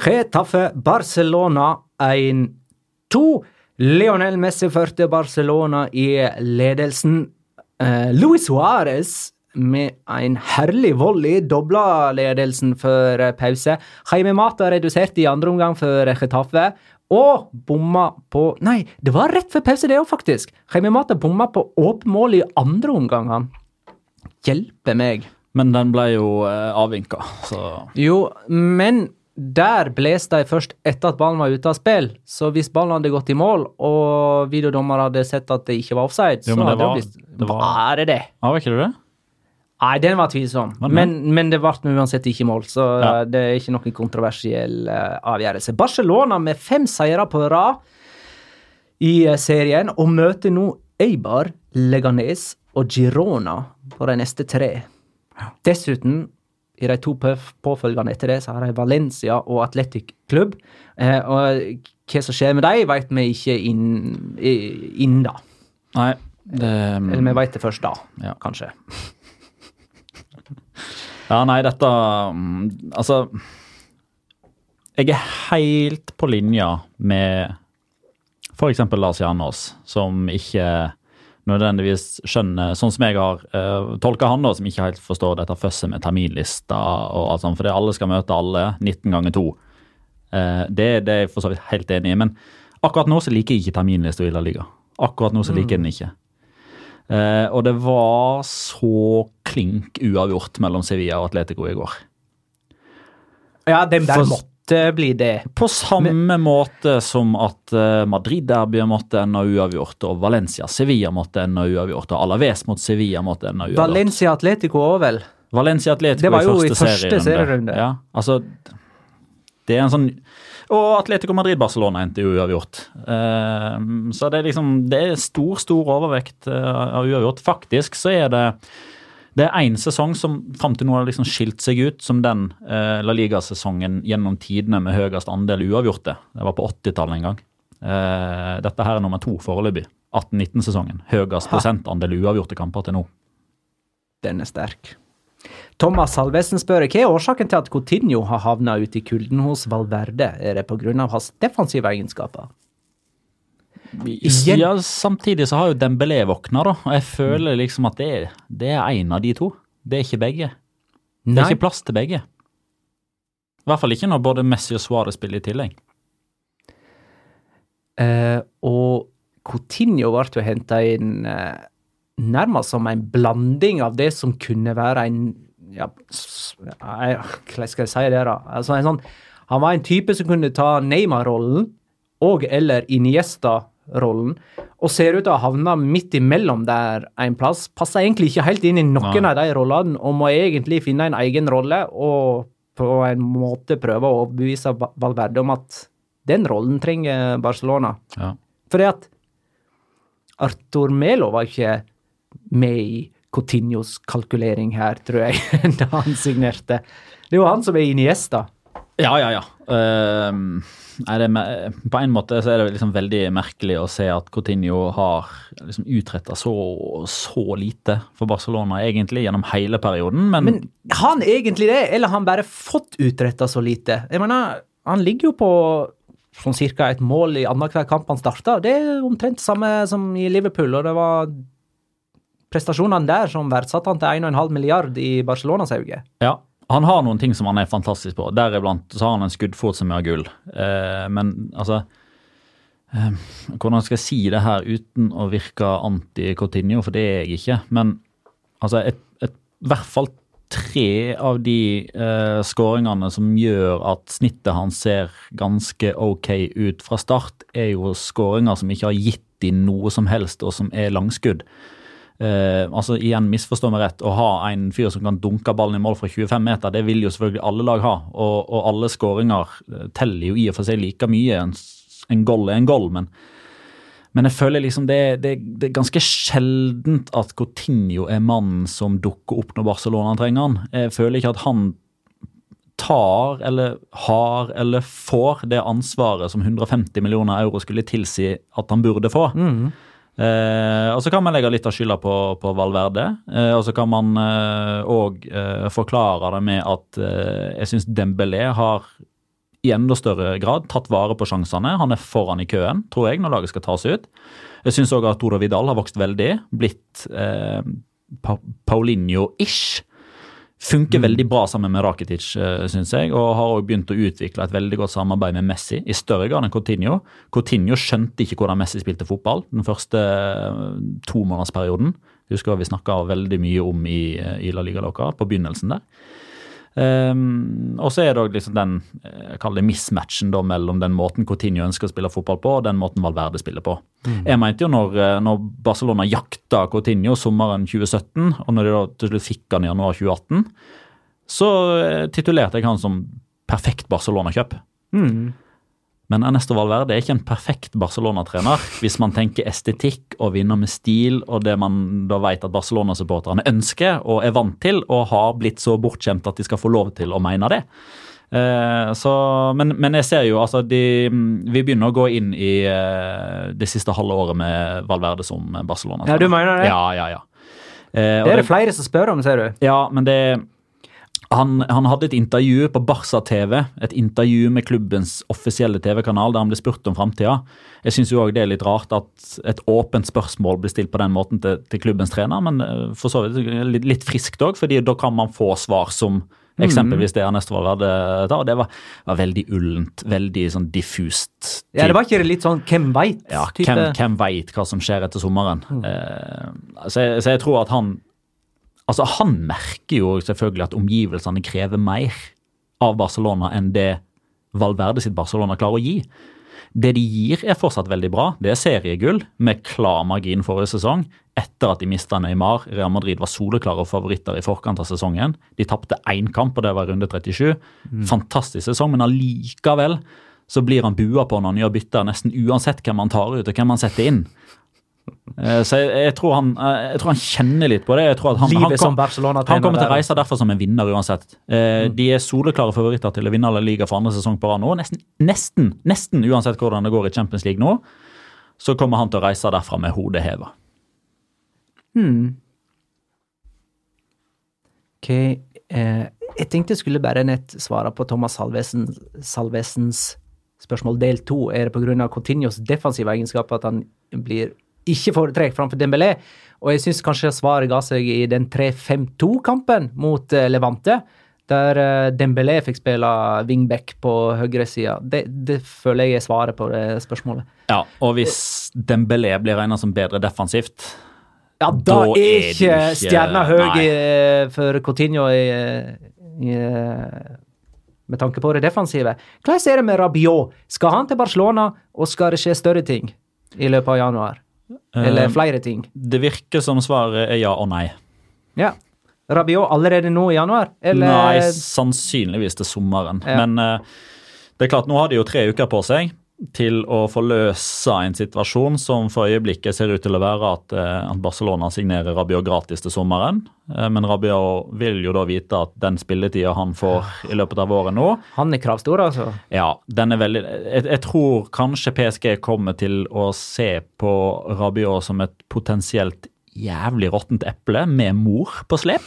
Getafe Barcelona 1-2. Lionel Messi førte Barcelona i ledelsen. Uh, Luis Suárez med en herlig volley dobla ledelsen før pause. Jaime Mata reduserte i andre omgang for Getafe. Og bomma på Nei, det var rett før pause, det òg, faktisk. Jaime Mata bomma på åpent mål i andre omgang, han. Hjelpe meg. Men den ble jo eh, avvinka, så Jo, men der bles de først etter at ballen var ute av spill. Så hvis ballen hadde gått i mål, og videodommer hadde sett at det ikke var offside, Jo, så det hadde det var- det blitt Var det det? Ja, var ikke det det? Nei, den var tvilsom. Men, men det ble uansett ikke mål, så Ja. det er ikke noen kontroversiell eh, avgjørelse. Barcelona med fem seire på rad i eh, serien, og møter nå Eibar, Leganes og Girona på de neste tre. Dessuten, i de to påfølgende etter det, så har de Valencia og Atletic Klubb. Eh, og hva som skjer med dem, vet vi ikke innen i- inn da. Nei, det Eller vi vet det først da, Ja. kanskje. Ja, nei, dette mm, Altså Jeg er helt på linja med f.eks. Lars Jernås, som ikke nødvendigvis skjønner Sånn som jeg har uh, tolka han, da, som ikke helt forstår dette føsset med terminlister og alt sånt, fordi alle skal møte alle 19 ganger 2. Uh, det, det er jeg for så vidt helt enig i, men akkurat nå så liker jeg ikke terminlista i La Liga. Akkurat nå så liker jeg den ikke. Eh, og det var så klink uavgjort mellom Sevilla og Atletico i går. Ja, dem der For- måtte bli det. På samme måte som at uh, Madrid-derbyet måtte ende uavgjort, og Valencia-Sevilla måtte ende uavgjort, og Alaves mot Sevilla måtte ende uavgjort. Valencia Atletico òg, vel? Valencia-Atletico Det var jo i i første, første serierunde. Ja, altså Det er en sånn Og Atletico Madrid-Barcelona endte jo uavgjort. Eh, så det er liksom Det er stor, stor overvekt eh, av uavgjort. Faktisk så er det det er én sesong som fram til nå har liksom skilt seg ut som den eh, La Liga-sesongen gjennom tidene med høyest andel uavgjorte. Det var på 80-tallet en gang. Eh, dette her er nummer to foreløpig. 18-19-sesongen. Høyest prosentandel uavgjorte kamper til nå. Den er sterk. Thomas Salvesen spør hva er årsaken til at Coutinho har havna ute i kulden hos Valverde. Er det pga. hans defensive egenskaper? Igjen. Ja, samtidig så har jo Dembélé våkna, da. Og jeg føler liksom at det er, det er en av de to. Det er ikke begge. Det er ikke plass til begge. I hvert fall ikke når både Messi og Suárez spiller i tillegg. Uh, og Coutinho ble jo henta inn uh, nærmest som en blanding av det som kunne være en ja, nei, Hvordan skal jeg si det, da? Altså en sånn, han var en type som kunne ta Neymar-rollen og eller Iniesta-rollen, og ser ut til å ha havna midt imellom der en plass. Passer egentlig ikke helt inn i noen Nei. av de rollene, og må egentlig finne en egen rolle og på en måte prøve å overbevise Valverde om at den rollen trenger Barcelona. Ja. Fordi at Arthur Melo var ikke med i Coutinhos kalkulering her, tror jeg, da han signerte. Det er jo han som er Iniesta. Ja, ja, ja. Uh, det på en måte så er det liksom veldig merkelig å se at Coutinho har liksom utretta så, så lite for Barcelona egentlig gjennom hele perioden, men, Men har han egentlig det, eller har han bare fått utretta så lite? Jeg mener, han ligger jo på sånn cirka et mål i annenhver kamp han starta. Det er omtrent samme som i Liverpool, og det var prestasjonene der som verdsatte han til 1,5 milliard i Barcelonas øyne. Ja, han har noen ting som han er fantastisk på. Deriblant så har han en skuddfot som er gull. Eh, men altså eh, Hvordan skal jeg si det her uten å virke anti-Coutinho, for det er jeg ikke. Men altså, et, et, i hvert fall tre av de eh, skåringene som gjør at snittet hans ser ganske ok ut fra start, er jo skåringer som ikke har gitt de noe som helst, og som er langskudd. Eh, altså igjen, misforstå meg rett, å ha en fyr som kan dunke ballen i mål fra 25 meter, det vil jo selvfølgelig alle lag ha. Og, og alle skåringer eh, teller jo i og for seg like mye. En, en goal er en goal, men, men jeg føler liksom det, det, det er ganske sjeldent at Coutinho er mannen som dukker opp når Barcelona trenger han. Jeg føler ikke at han tar eller har eller får det ansvaret som 150 millioner euro skulle tilsi at han burde få. Eh, og Så kan man legge litt av skylda på, på Valverde. Eh, og så kan man òg eh, forklare det med at eh, jeg syns Dembélé har i enda større grad tatt vare på sjansene. Han er foran i køen, tror jeg, når laget skal tas ut. Jeg syns òg at Toro Vidal har vokst veldig. Blitt eh, Paulinho-ish. Funker veldig bra sammen med Rakitic, uh, syns jeg, og har også begynt å utvikle et veldig godt samarbeid med Messi, i større grad enn Coutinho. Coutinho skjønte ikke hvordan Messi spilte fotball den første uh, tomånedersperioden. Husker vi snakka veldig mye om i, uh, i La Liga Loca på begynnelsen der. Um, og så er det liksom den jeg kaller det mismatchen da, mellom den måten Coutinho ønsker å spille fotball på, og den måten Valverde spiller på. Mm. Jeg mente jo når, når Barcelona jakta Coutinho sommeren 2017, og når de da til slutt fikk han i januar 2018, så titulerte jeg han som perfekt Barcelona-kjøp. Mm. Men Ernesto Valverde er ikke en perfekt Barcelona-trener hvis man tenker estetikk og vinner med stil og det man da vet at Barcelona-supporterne ønsker og er vant til og har blitt så bortskjemt at de skal få lov til å mene det. Eh, så, men, men, jeg ser jo altså de, Vi begynner å gå inn i eh, det siste halve året med Valverde som Barcelona-trener. Ja, du mener det? Ja, ja, ja. Eh, det er det flere som spør om, ser du. Ja, men det han, han, hadde et intervju på Barca TV, et intervju med klubbens offisielle TV-kanal, der han ble spurt om framtida. Jeg syns det er litt rart at et åpent spørsmål blir stilt på den måten til, til klubbens trener, men eh, for så vidt litt, litt friskt òg, fordi da kan man få svar som Eksempelvis det Ernesto Valverde tar. og Det var, var, veldig ullent, veldig sånn diffust. Type. Ja, Det var ikke litt sånn 'hvem veit'? Ja, hvem, hvem veit hva som skjer etter sommeren. Mm. Eh, så, jeg, så jeg tror at han Altså, Han merker jo selvfølgelig at omgivelsene krever mer av Barcelona enn det Valverde sitt Barcelona klarer å gi. Det de gir, er fortsatt veldig bra. Det er seriegull med klar margin forrige sesong. Etter at de mista Neymar. Real Madrid var soleklare favoritter i forkant av sesongen. De tapte én kamp, og det var runde 37. Mm. Fantastisk sesong, men allikevel så blir han bua på når han gjør bytter, nesten uansett hvem han tar ut og hvem han setter inn. Eh, så jeg, jeg, tror han, eh, jeg, tror han, kjenner litt på det. Jeg tror at han, han, kom, han kommer til å reise derfor som en vinner uansett. Eh, mm. De er soleklare favoritter til å vinne La Liga for andre sesong på rad nå. Nesten, nesten, nesten uansett hvordan det går i Champions League nå, så kommer han til å reise derfra med hodet heva. Hmm. Okay. Eh, jeg tenkte jeg skulle bare nett svare på Thomas Salvesen, Salvesens spørsmål del to. Er det pga. Continuos defensive egenskaper at han blir ikke foretrekk framfor Dembélé. Og jeg syns kanskje svaret ga seg i den 3-5-2-kampen mot uh, Levante, der uh, Dembélé fikk spille wingback på høyresida. Det, det føler jeg er svaret på det spørsmålet. Ja, og hvis Dembélé blir regna som bedre defensivt ja, da, da er ikke, ikke stjerna høy eh, for Coutinho i, i, med tanke på det defensive. Hvordan er det med Rabiot? Skal han til Barcelona, og skal det skje større ting i løpet av januar? Eller eh, flere ting? Det virker som svaret er ja og nei. Ja. Rabiot allerede nå i januar? Eller? Nei, sannsynligvis til sommeren. Ja. Men uh, det er klart, nå har de jo tre uker på seg til å forløse en situasjon som for øyeblikket ser ut til å være at, eh, at Barcelona signerer Rabiot gratis til sommeren. Eh, men Rabiot vil jo da vite at den spilletida han får i løpet av året nå Han er kravstor, altså? Ja. den er veldig jeg, jeg, tror kanskje PSG kommer til å se på Rabiot som et potensielt jævlig råttent eple med mor på slep.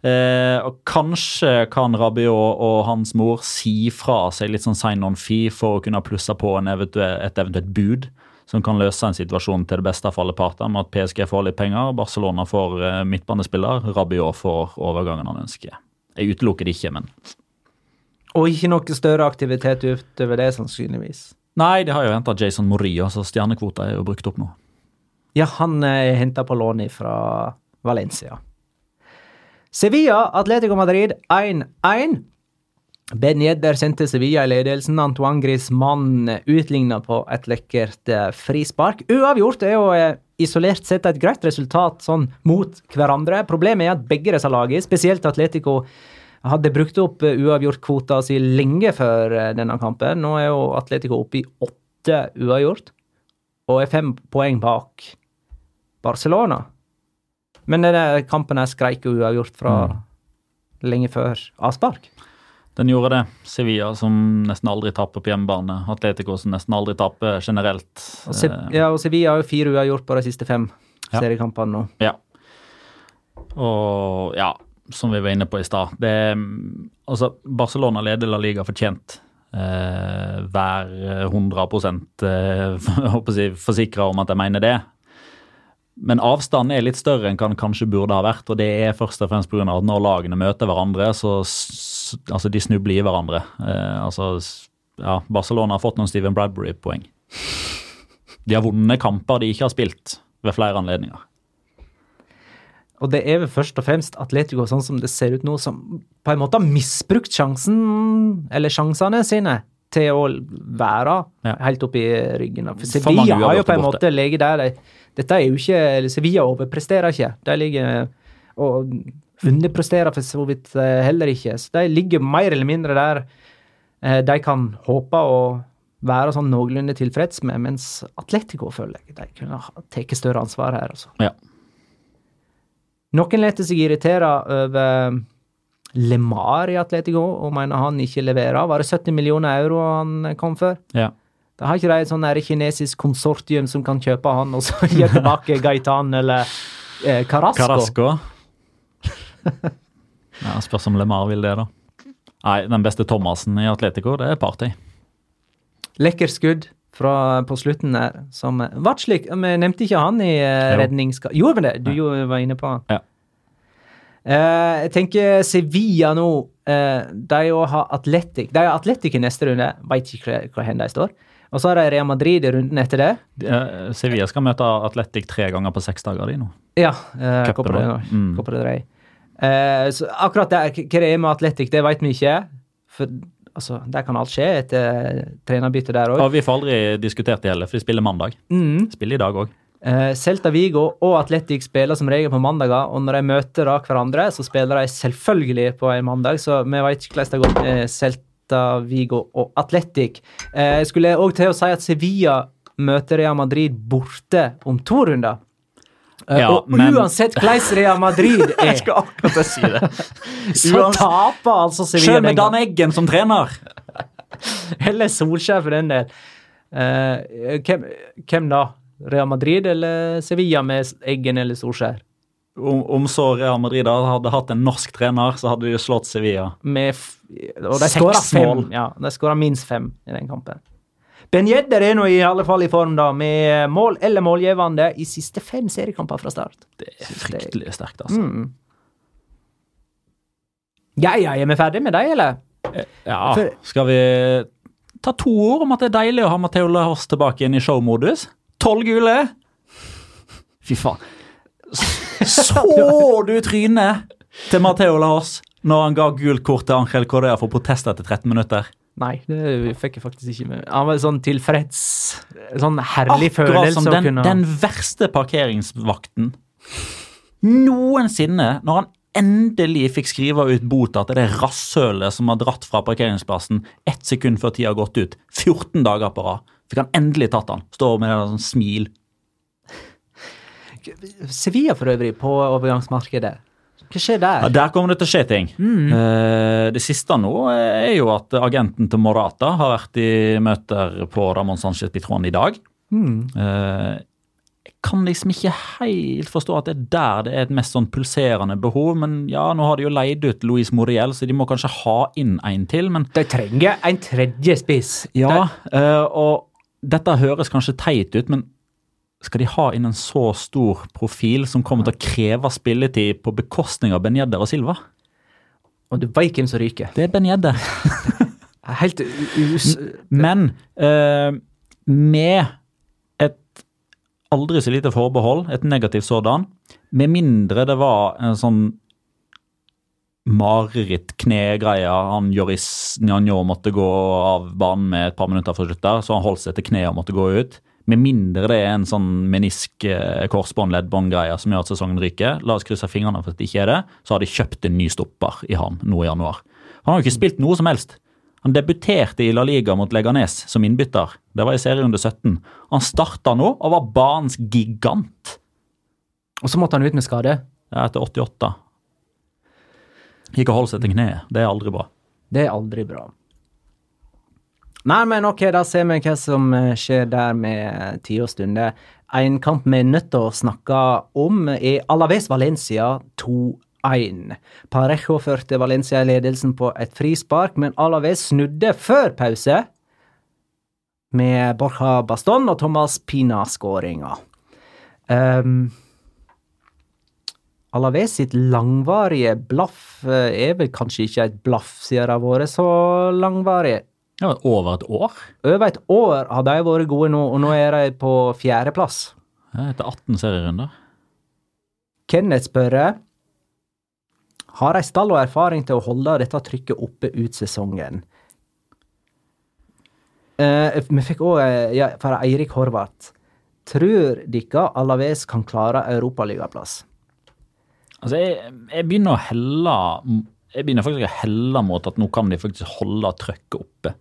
Eh, og Kanskje kan Rabiot og hans mor si fra seg litt sånn sign on fee for å kunne plusse på eventuell, et eventuelt bud som kan løse en situasjon til det beste for alle parter, med at PSG får litt penger, Barcelona får eh, midtbanespiller, Rabiot får overgangen han ønsker. Jeg utelukker det ikke, men Og ikke noe større aktivitet utover det, sannsynligvis? Nei, de har jo henta Jason Morillo, så stjernekvota er jo brukt opp nå. Ja, han er henta på lån fra Valencia. Sevilla, Atletico Madrid 1-1. Ben Jedder sendte Sevilla i ledelsen. Antoine Griezmann utligna på et lekkert eh, frispark. Uavgjort er jo eh, isolert sett et greit resultat sånn mot hverandre. Problemet er at begge disse lagene, spesielt Atletico, hadde brukt opp uavgjort-kvota si lenge før denne kampen. Nå er jo Atletico oppe i åtte uavgjort og er fem poeng bak Barcelona. Men denne kampen her skreik jo uavgjort fra mm. lenge før avspark. Den gjorde det. Sevilla som nesten aldri taper på hjemmebane. Atletico som nesten aldri taper generelt. Og, Se Eh, ja, og Sevilla har jo fire uavgjort på de siste fem Ja. seriekampene nå. Ja. Og ja, som vi var inne på i stad det Altså, Barcelona leder La Liga fortjent. Eh, hver 100 eh, jeg, forsikra om at jeg mener det. Men avstanden er litt større enn den kanskje burde ha vært. Og det er først og fremst pga. at når lagene møter hverandre, så altså de snubler i hverandre. Eh, altså, ja, Barcelona har fått noen Steven Bradbury-poeng. De har vunnet kamper de ikke har spilt ved flere anledninger. Og det er vel først og fremst Atletico, sånn som det ser ut nå, som på en måte har misbrukt sjansen, eller sjansene sine, til å være Ja. helt oppi ryggen. For Sevilla har jo på en måte ligget der. De, dette er jo ikke Sevilla overpresterer ikke. De ligger og underpresterer for så vidt eh, heller ikke. Så de ligger mer eller mindre der eh, de kan håpe å være sånn noenlunde tilfreds med, mens Atletico føler jeg de kunne tatt større ansvar her. altså. Ja. Noen lar seg irritere over LeMar i Atletico og mener han ikke leverer. Var det 70 millioner euro han kom for? Ja. Da har ikke de et sånn kinesisk konsortium som kan kjøpe han og så gi tilbake Gaitan eller eh, Carasco? Carasco. ja, spørs om LeMar vil det, da. Nei, den beste Thomassen i Atletico, det er Party. Lekker skudd fra, på slutten der. Som Vatslik, vi nevnte ikke han i eh, Jo. redningsska... Gjorde vi det? Du jo var inne på han. Ja. Eh, jeg tenker Sevilla nå. Eh, de har Atletic. De har Atletic i neste runde. Veit ikke hvor hen de står. Og så har de Real Madrid i runden etter det. Eh, Sevilla skal møte Atletic tre ganger på seks dager, de nå. Ja, eh. Mm. Eh, så akkurat der, hva det er med Atletic, det vet vi ikke. For altså, der kan alt skje etter trenerbytte der òg. Ja, vi får aldri diskutert det heller, for de spiller mandag. Mm. Spiller i dag òg. Eh, Celta Vigo og Atletic spiller som regel på mandager, og når de møter da hverandre, så spiller de selvfølgelig på en mandag, så vi vet ikke hvordan det går med Celta Vigo og Atletic. Eh, jeg skulle òg til å si at Sevilla møter Real Madrid borte om to runder. Eh, Ja, og men- uansett hvordan Real Madrid er, akkurat si det. så taper altså Sevilla Selv med Dan. Eggen som trener! Eller Solskjær, for den del. Uh, hvem, hvem da? Real Madrid eller Sevilla med Eggen eller Solskjær? Om, om så Real Madrid hadde hatt en norsk trener, så hadde de slått Sevilla. med f Og de Seks skåra fem. mål. Ja, de skåra minst fem i den kampen. Ben Yedder er nå i alle fall i form, da, med mål eller målgivende i siste fem seriekamper fra start. Det er fryktelig sterkt, altså. Mm. Ja, ja, er vi ferdig med deg, eller? Ja, For- skal vi ta to ord om at det er deilig å ha Matheo Lahors tilbake igjen i showmodus? Tolv gule! Fy faen. Så du trynet til Matheo Lars når han ga gult kort til Angel Correa for protest etter 13 minutter? Nei, det fikk jeg faktisk ikke med. Han var sånn tilfreds Sånn herlig Akkurat følelse som den, kunne den verste parkeringsvakten noensinne, når han endelig fikk skrive ut bota til det rasshølet som har dratt fra parkeringsplassen ett sekund før tida har gått ut, 14 dager på rad, fikk han endelig tatt han. Står med et sånn smil. Sevilla for øvrig, på overgangsmarkedet. Hva skjer der? Ja, der kommer det til å skje ting. Mm. det siste nå er jo at agenten til Morata har vært i møter på Ramón Sánchez Pitron i dag. Mm. Eh, jeg kan liksom ikke helt forstå at det er der det er et mest sånn pulserende behov. Men ja, nå har de jo leid ut Louise Moriel, så de må kanskje ha inn en til. Men De trenger en tredje spiss. ja, eh, og dette høres kanskje teit ut, men skal de ha inn en så stor profil som kommer til å kreve spilletid på bekostning av Benjedder og Silva? Og du veit hvem som ryker. Det er Benjedder. Helt us... Men eh, med et aldri så lite forbehold, et negativt sådan, med mindre det var en sånn mareritt-knegreie han Joris Nyanjo måtte gå av banen med et par minutter for å slutte, så han holdt seg til kneet og måtte gå ut. Med mindre det er en sånn menisk eh, korsbånd leddbånd-greie som gjør at sesongen ryker, la oss krysse fingrene for at det ikke er det, så har de kjøpt en ny stopper i han nå i januar. Han har jo ikke spilt noe som helst. Han debuterte i La Liga mot Leganes som innbytter. Det var i serierunde 17. Han starta nå og var banens gigant Og så måtte han ut med skade. ja, etter 88. Gikk og holdt seg til kneet. Det er aldri bra. Det er aldri bra. Nei, men ok, da ser vi hva som eh, skjer der med tid og stunder. En kamp vi er nødt til å snakke om, er Alaves Valencia 2-1. Parejo førte Valencia i ledelsen på et frispark, men Alaves snudde før pause med Borja Baston og Thomas Pina-skåringa. Um, Alaves sitt langvarige blaff eh, er vel kanskje ikke et blaff, siden det har vært så langvarig. Ja, over et år. Over et år har de vært gode nå, og nå er de på fjerdeplass. Ja, etter 18 serierunder. Kenneth spør har de stall og erfaring til å holde dette trykket oppe ut sesongen. Eh, vi fikk òg ja, fra Eirik Horvath. Tror dere Alaves kan klare europaligaplass? Altså, jeg, jeg begynner å helle Jeg begynner faktisk å helle mot at nå kan de faktisk holde trøkket oppe.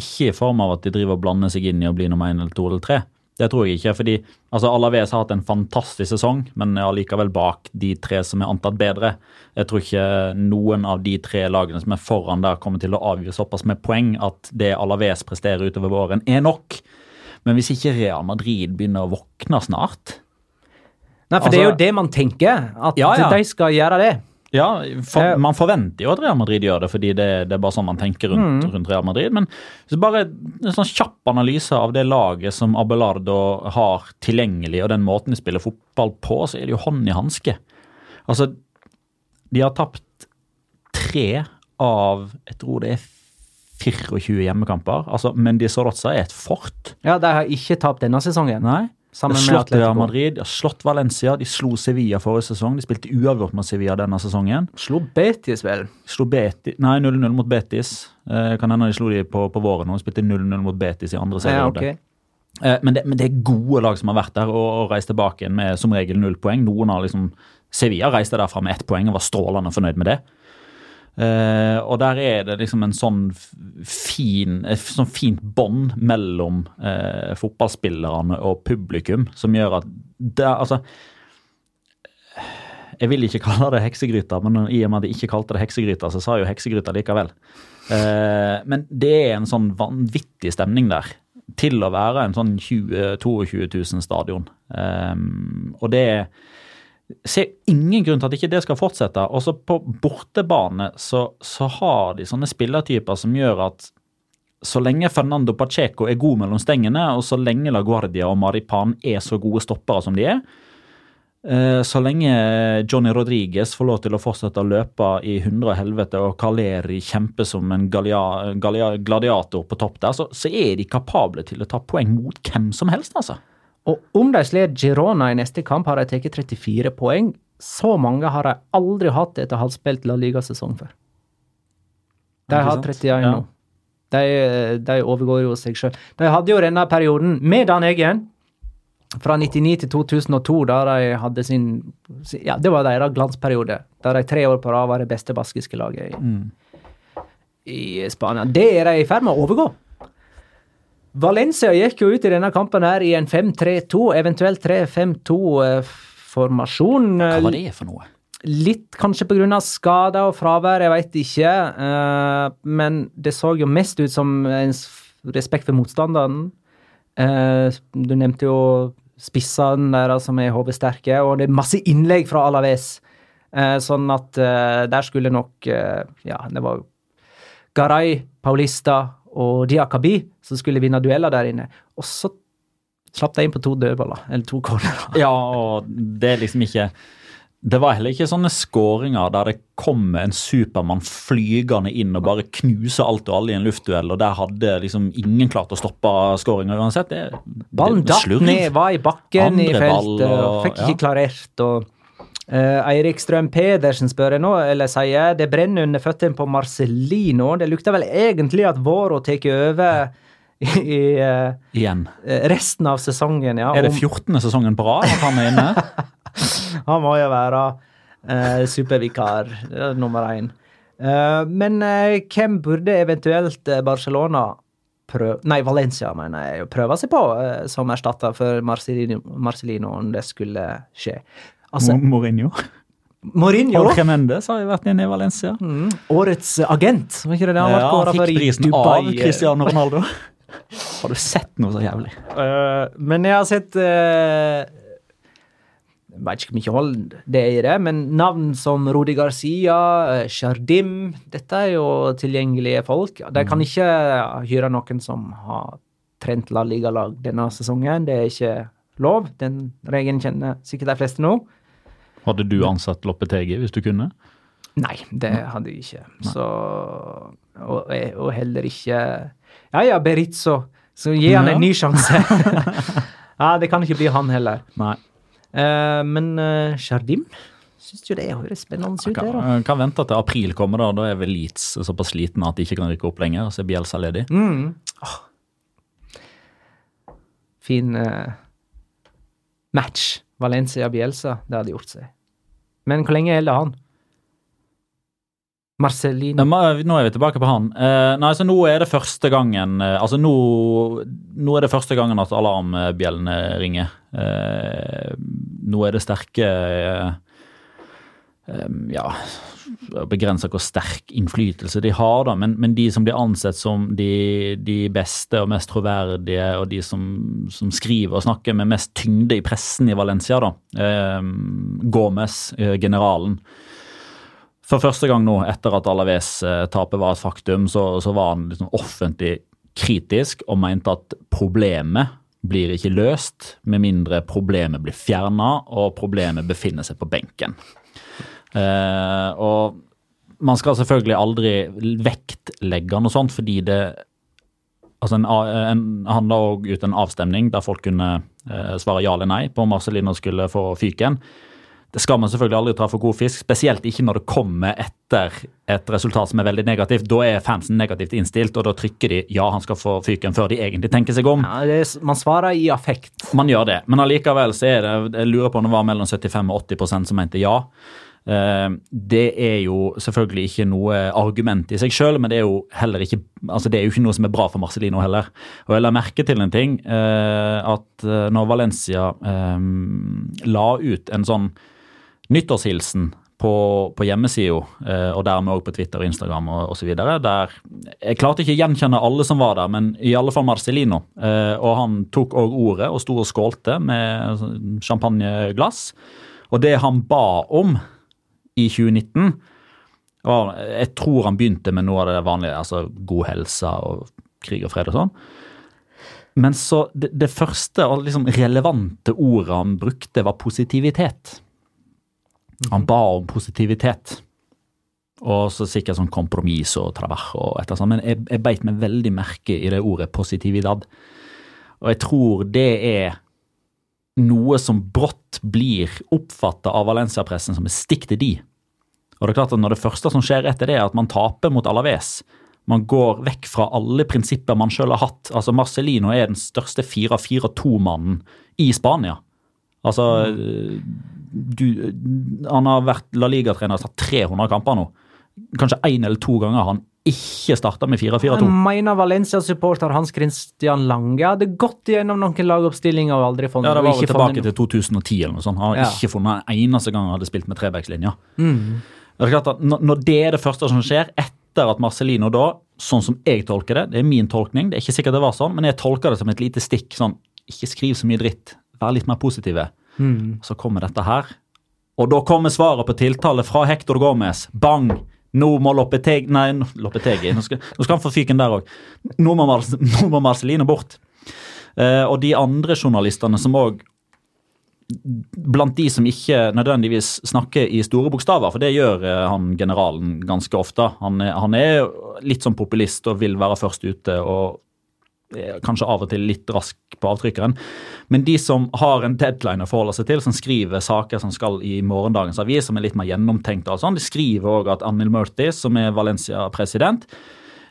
Ikke i form av at de driver og blander seg inn i å bli nummer én eller to eller tre. Det tror jeg ikke. fordi altså Alaves har hatt en fantastisk sesong, men er allikevel bak de tre som er antatt bedre. Jeg tror ikke noen av de tre lagene som er foran der, kommer til å avgi såpass med poeng at det Alaves presterer utover våren, er nok. Men hvis ikke Real Madrid begynner å våkne snart Nei, for det er jo Altså- det man tenker, at Ja, ja. de skal gjøre det. Ja, for, Eh, Man forventer jo at Real Madrid gjør det, fordi det, det er bare sånn man tenker rundt, Mm. rundt Real Madrid. Men så bare en sånn kjapp analyse av det laget som Abelardo har tilgjengelig, og den måten de spiller fotball på, så er det jo hånd i hanske. Altså, de har tapt tre av jeg tror det er 24 hjemmekamper. Altså, Mendy Sorotza er et fort. Ja, de har ikke tapt denne sesongen. Nei. De har slått Real Madrid, de har slått Valencia, de slo Sevilla forrige sesong. De spilte uavgjort med Sevilla denne sesongen. Slo Betis, vel? Slo Betis, nei 0-0 mot Betis. Eh, kan hende de slo de på, på våren og spilte 0-0 mot Betis i andre Ja, okay. eh, men, men det er gode lag som har vært der og, og reist tilbake igjen med som regel null poeng. Noen har liksom Sevilla reiste derfra med ett poeng og var strålende fornøyd med det. Eh, og der er det liksom en sånn fin, et sånn fint bånd mellom uh, fotballspillerne og publikum som gjør at det, altså jeg vil ikke kalle det heksegryta, men i og med at de ikke kalte det heksegryta, så sa jo heksegryta likevel. Uh, men det er en sånn vanvittig stemning der. Til å være en sånn 20 22 000 stadion. Eh, og det ser ingen grunn til at ikke det skal fortsette. Også på bortebane så, så har de sånne spillertyper som gjør at så lenge Fernando Pacheco er god mellom stengene, og så lenge LaGuardia og Maripan er så gode stoppere som de er, Eh, Så lenge Johnny Rodriguez får lov til å fortsette å løpe i hundre og helvete, og Kaleri kjemper som en gladiator på topp der, så, så er de kapable til å ta poeng mot hvem som helst, altså. Og om de slår Girona i neste kamp, har de tatt 34 poeng. Så mange har de aldri hatt etter å ha spilt La Liga-sesong før. De har sant? 31 Ja. nå. De, de overgår jo seg sjøl. De hadde jo denne perioden med Dan Eggen. Fra 99 til 2002, da de hadde sin Ja, det var deres glansperiode. Der de tre år på rad var det beste baskiske laget i, i Spania. Det er de i ferd med å overgå. Valencia gikk jo ut i denne kampen her i en 5-3-2, eventuelt 3-5-2-formasjon. Hva var det for noe? Litt kanskje pga. skader og fravær, jeg veit ikke. eh, men det så jo mest ut som en respekt for motstanderen. Eh, du nevnte jo spissene deres som er hodesterke, og det er masse innlegg fra Alaves. Eh, sånn at eh, der skulle nok eh, Ja, det var Garay, Paulista og Diakabi som skulle vinne dueller der inne. Og så slapp de inn på to dødballer, eller to cornerer. Ja, og det er liksom ikke Det var heller ikke sånne skåringer der det kommer en Supermann flygende inn og bare knuser alt og alle i en luftduell, og der hadde liksom ingen klart å stoppe skåringa uansett. Det, Ballen datt ned, var i bakken i feltet, og fikk ikke ja. klarert. og eh, Eirik Strøm Pedersen spør jeg nå, eller sier det brenner under føttene på Marcellino. Det lukter vel egentlig at våra tar over i, eh, Igjen. resten av sesongen. ja. Er det Om- 14. sesongen på rad at han er inne? Han må jo være uh, supervikar eh, nummer én. Eh, men eh, hvem burde eventuelt eh, Barcelona prøve Nei, Valencia, mener jeg, prøve seg på eh, som erstatter for Marcellino, Marcelino om det skulle skje. Altså, Mourinho? Mourinho. Jorge Mendes har jo vært inne i Valencia. Mm. Årets agent, var ikke det det han Ja, var? fikk prisen av Cristiano Ronaldo. Har du sett noe så jævlig? Uh, men jeg har sett uh, Jeg vet ikke om jeg hold det er i det, men navn som Rodi Garcia, Shardim Dette er jo tilgjengelige folk. De kan ikke hyre noen som har trent La Liga-lag denne sesongen. Det er ikke lov. Den regelen kjenner sikkert de fleste nå. Hadde du ansatt Loppetegi hvis du kunne? Nei, det hadde jeg ikke. Så og, og heller ikke Ja ja, Berizzo. Så gi han en ny sjanse. ja, det kan ikke bli han heller. Nei. Uh, men uh, Shardim syns jo det høres spennende ut, det, da. Kan, kan vente til april kommer, da. Da er vel Leeds såpass slitne at de ikke kan rykke opp lenger. Så er Bjelsa ledig. Mm. Åh. Fin uh, match. Valencia-Bielsa, det hadde gjort seg. Men hvor lenge gjelder han? Marcelino Nå er vi tilbake på han. Eh, nei, så Nå er det første gangen eh, Altså nå, nå er det første gangen at alarmbjellene ringer. Eh, nå er det sterke Ja, begrensa hvor sterk innflytelse de har, da. Men, men de som blir ansett som de, de beste og mest troverdige, og de som, som skriver og snakker med mest tyngde i pressen i Valencia, da. Eh, Gomez, generalen. For første gang nå, etter at Alaves-tapet var et faktum, så, så var han liksom offentlig kritisk og mente at problemet blir ikke løst med mindre problemet blir fjerna og problemet befinner seg på benken. Eh, og man skal selvfølgelig aldri vektlegge noe sånt, fordi det Altså en, en, handla òg ut en avstemning der folk kunne eh, svare ja eller nei på om Marcelino skulle få fyken. Det skal man selvfølgelig aldri ta for god fisk, spesielt ikke når det kommer etter et resultat som er veldig negativt. Da er fansen negativt innstilt, og da trykker de ja, han skal få fyken før de egentlig tenker seg om. Ja, det er, man svarer i affekt. Man gjør det, men allikevel så er det Jeg lurer på om det var mellom 75 og 80% som mente ja. Eh, Det er jo selvfølgelig ikke noe argument i seg selv, men det er jo heller ikke altså det er jo ikke noe som er bra for Marcelino heller. Og jeg la merke til en ting, eh, at eh, når Valencia la ut en sånn nyttårshilsen på, på hjemmesida, og dermed også på Twitter og Instagram og osv. Der Jeg klarte ikke å gjenkjenne alle som var der, men i alle fall Marcelino. Og han tok òg ordet og sto og skålte med champagneglass. Og det han ba om i 2019 og Jeg tror han begynte med noe av det vanlige, altså god helse og krig og fred og sånn. Men så det, det første og liksom relevante ordet han brukte, var positivitet. Han ba om positivitet. Og så sikkert sånn kompromiss og travers og et eller annet. Men jeg, jeg beit meg veldig merke i det ordet positividad. Og jeg tror det er noe som brått blir oppfatta av Valencia-pressen som et stikk til de. Og det er klart at når det første som skjer etter det, er at man taper mot Alaves. Man går vekk fra alle prinsipper man sjøl har hatt. Altså Marcelino er den største 4-4-2-mannen i Spania. Altså du, Han har vært La Liga-trener og tatt 300 kamper nå. Kanskje én eller to ganger har han ikke starta med 4-4-2. Jeg mener Valencia-supporter Hans Christian Lange hadde gått gjennom noen lagoppstillinger og aldri funnet Ja, Det var vel ikke tilbake til 2010 eller noe sånt. Han har Ja. ikke funnet en eneste gang han hadde spilt med trebackslinja. Mm. Det er klart at når når det er det første som skjer, etter at Marcelino da, sånn som jeg tolker det, det er min tolkning, det er ikke sikkert det var sånn, men jeg tolker det som et lite stikk. sånn, Ikke skriv så mye dritt, vær litt mer positive. Mm. Så kommer dette her. Og da kommer svaret på tiltale fra Hector Gomez. Bang! Nå må Loppeteg... Nei, Loppetegi. Nå skal, nå skal han få fyken der òg. Nå, må Marceline bort. Eh, og de andre journalistene som òg Blant de som ikke nødvendigvis snakker i store bokstaver, for det gjør eh, han generalen ganske ofte. Han han er litt sånn populist og vil være først ute og kanskje av og til litt rask på avtrykkeren. Men de som har en deadline å forholde seg til, som skriver saker som skal i morgendagens avis, som er litt mer gjennomtenkte, og sånn, de skriver òg at Anil Murtis, som er Valencia-president,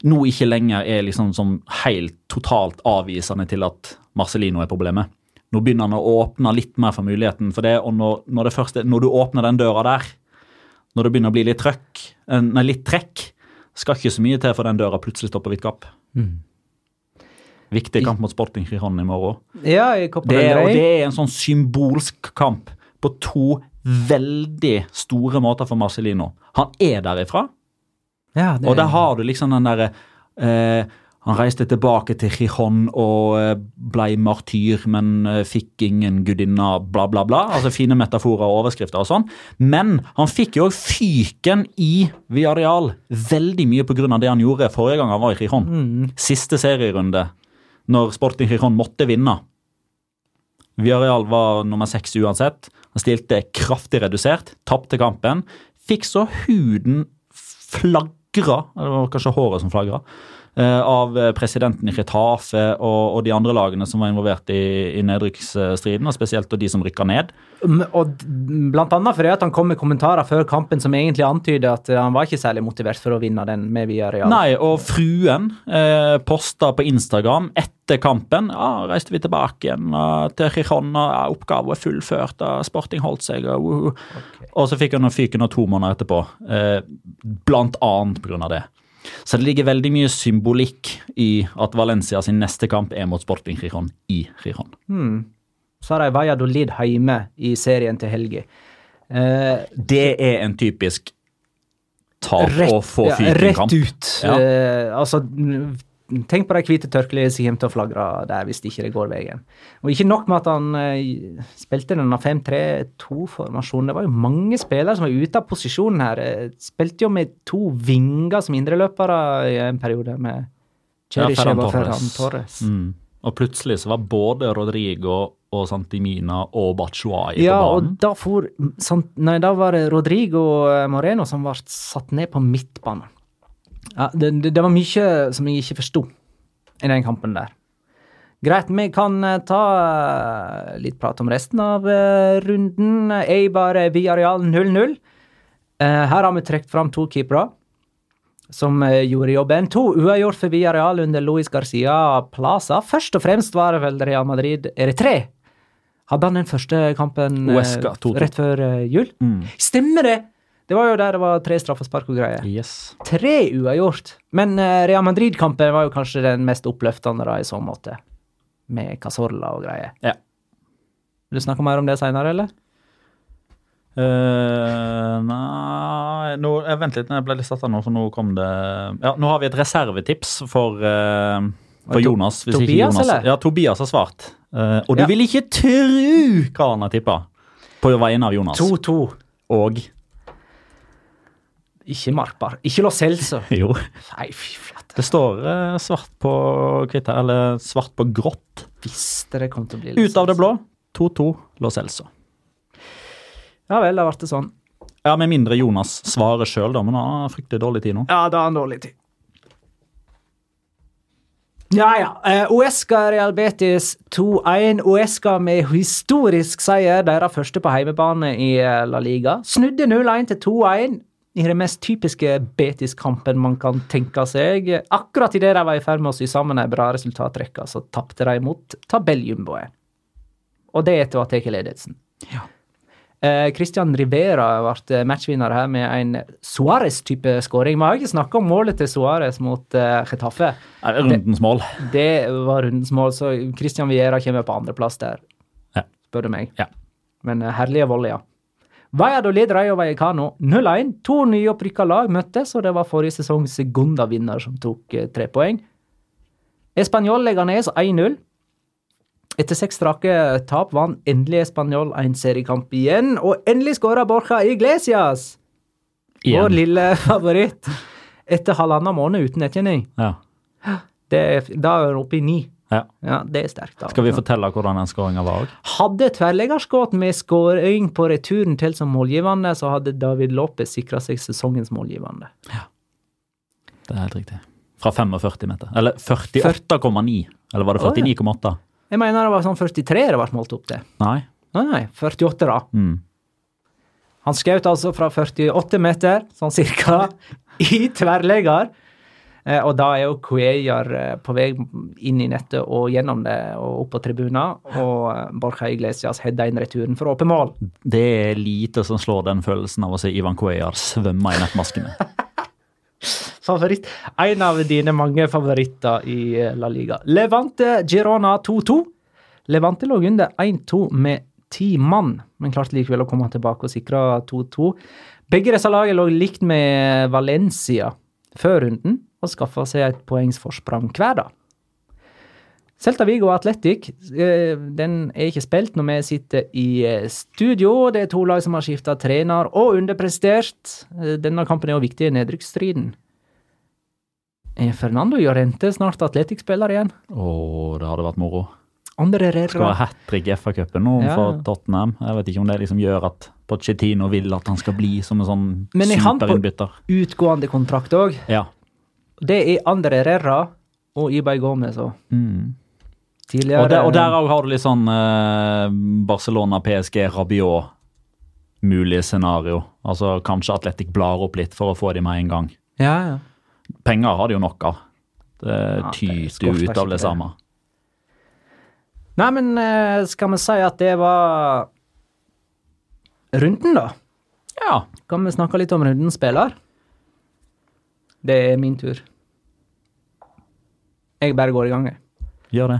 nå ikke lenger er liksom som helt totalt avvisende til at Marcelino er problemet. Nå begynner han å åpne litt mer for muligheten for det, og når, når, første, når du åpner den døra der, når det begynner å bli litt trøkk, eh, nei, litt trekk, skal ikke så mye til for den døra plutselig står på vidt gap. Viktig kamp mot Sporting Giron i morgen. Ja, i Copa Det og det er en sånn symbolsk kamp på to veldig store måter for Marcelino. Han er derifra, Ja, det, og der har du liksom den derre eh, Han reiste tilbake til Gijon og blei ble martyr, men eh, fikk ingen gudinne, bla, bla, bla. Altså Fine metaforer og overskrifter og sånn. Men han fikk jo fyken i Viareal veldig mye pga. det han gjorde forrige gang han var i Gijon. Mm. Siste serierunde, når Sporting Gijon måtte vinne. Villarreal var nummer seks uansett. Han stilte kraftig redusert, tapte kampen. Fikk så huden flagra, det var kanskje håret som flagra, eh, av presidenten i Retafe og, og de andre lagene som var involvert i, i nedrykksstriden, og spesielt de som rykka ned. Mm, Og blant annet fordi at han kom med kommentarer før kampen som egentlig antyder at eh, han var ikke særlig motivert for å vinne den med Villarreal. Nei, og fruen eh, posta på Instagram etter kampen ja, reiste vi tilbake igjen til Gijon, og ja, oppgaven er fullført, og Sporting holdt seg, og, uh, og så fikk han fyken to måneder etterpå, eh, blant annet av det. Så det ligger veldig mye symbolikk i at Valencia sin neste kamp er mot Sporting Gijon i Gijon. Så har de Valladolid hjemme i serien til helga. Eh, Det er en typisk tap rett, å få ja, fyken-kamp. rett ut. Ja. Eh, altså, tenk på de hvite tørklærne som kommer til å flagre der hvis ikke det går veien. Og ikke nok med at han eh, spilte denne 5-3-2-formasjonen. Det var jo mange spillere som var ute av posisjonen her. Eh, Spilte jo med to vinger som indreløpere i en periode, med Cheryshev ja, og Ferran Torres. Torres. Mm. Og plutselig så var både Rodrigo og Santimina og Batshuayi Ja, på og banen. da, for, sant, nei, da var det Rodrigo Moreno som ble satt ned på midtbanen. Ja, det, det, det var mye som jeg ikke forsto i den kampen der. Greit, vi kan eh, ta eh, litt prat om resten av eh, runden. Eibar Viareal 0-0. Eh, her har vi trukket fram to keepere som gjorde jobben. To uavgjort for Viareal under Luis Garcia Plaza. Først og fremst var det vel Real Madrid Er det tre? Hadde han den første kampen Oesca, Huesca, 2-2. rett før jul? Mm. Stemmer det! Det var jo der det var tre straffespark og greier. Yes. Tre uavgjort. Men uh, Real Madrid-kampen var jo kanskje den mest oppløftende da, i så måte. Med Casorla og greier. Ja. Vil du snakke mer om det seinere, eller? Uh, nei nå, eh, Vent litt, jeg ble litt satt av nå, for nå kom det Ja, nå har vi et reservetips for, uh, for Jonas. hvis ikke Tobias, Jonas, eller? Ja, Tobias har svart. Uh, og du Ja. vil ikke tru hva han har tippa på vegne av Jonas. 2-2. Og Ikke markbar. Ikke Los Celso. Jo. Nei, fy flate. Det står eh, svart på hvitt her, eller svart på grått. Visste det kom til å bli Ut av det blå. 2-2 Los Celso. Ja vel, da ble det sånn. Ja, Med mindre Jonas svarer sjøl, da, men han har fryktelig dårlig tid nå. Ja, da har han dårlig tid. Ja, ja. Eh, Uesca Real Betis 2-1. Uesca med historisk seier, deres første på heimebane i eh, La Liga. Snudde 0-1 til 2-1 i den mest typiske Betis-kampen man kan tenke seg. Akkurat idet de var i ferd med å sy sammen ei bra resultatrekke, så tapte de mot tabelljumboet. Og det etter å ha tatt ledelsen. Eh, Christian Rivera ble matchvinner her med en Suárez-type skåring. Vi har ikke snakka om målet til Suárez mot uh, Getafe. Rundens mål. Det var rundens mål, så Christian Viera kommer på andreplass der, Ja. spør du meg. Ja. Men eh, herlige volleyer. Valladolid Rayo Vallecano 0-1. To nyopprykka lag møttes, og det var forrige sesong Segunda-vinner som tok eh, tre poeng. Español Leganes 1-0. Etter seks strake tap vant endelig Español en seriekamp igjen, og endelig skåra Borja Iglesias! Vår lille favoritt. Etter halvannen måned uten nedkjenning. Ja. Det da er han oppe i ni. Ja. Ja, det er sterkt. da. Skal vi fortelle hvordan den skåringa var òg? Hadde tverrleggerskudd med skåring på returen til som målgivende, så hadde David Lopez sikra seg sesongens målgivende. Ja. Det er helt riktig. Fra 45 meter. Eller 48,9. Eller var det Å, ja. 49,8? Jeg mener det var sånn 43 det ble målt opp til. Nei, nei, 48 da. Mm. Han skjøt altså fra 48 meter, sånn cirka, i tverrlegger. Eh, og da er jo Cuellar eh, på vei inn i nettet og gjennom det og opp på tribunen. Og eh, Borja Iglesias header inn returen for åpen mål. Det er lite som slår den følelsen av å se Ivan Cuellar svømme i nettmaskene. Favoritt. En av dine mange favoritter i La Liga. Levante Girona 2-2. Levante lå under 1-2 med ti mann, men klarte likevel å komme tilbake og sikre 2-2. Begge disse lagene lå likt med Valencia før runden og skaffa seg et poengsforsprang hver, da. Celta Vigo og Atletic eh, den er ikke spilt når vi sitter i eh, studio. Det er to lag som har skifta trener og underprestert. Eh, Denne kampen er jo viktig i nedrykksstriden. Er Fernando Llorente snart Atletic-spiller igjen? Å, det hadde vært moro. Andre Skal ha hat trick i FA-cupen nå Ja. for Tottenham. Jeg vet ikke om det liksom gjør at Pochettino vil at han skal bli som en sånn superinnbytter. Men er han på- Utgående kontrakt òg. Ja. Det er Andre Herrera og Ibai Gomez og Mm. tidligere Og, der, og der òg har du litt sånn eh, Barcelona, PSG, Rabiot mulige scenario. Altså kanskje Atletic blar opp litt for å få de med en gang. Ja, ja. Penger har de jo nok av. Det Ja, tyter jo ut av det det. samme. Nei, men eh, skal vi si at det var runden, da? Ja. Kan vi snakke litt om runden spiller? Det er min tur. Jeg bare går i gang, jeg. Gjør det.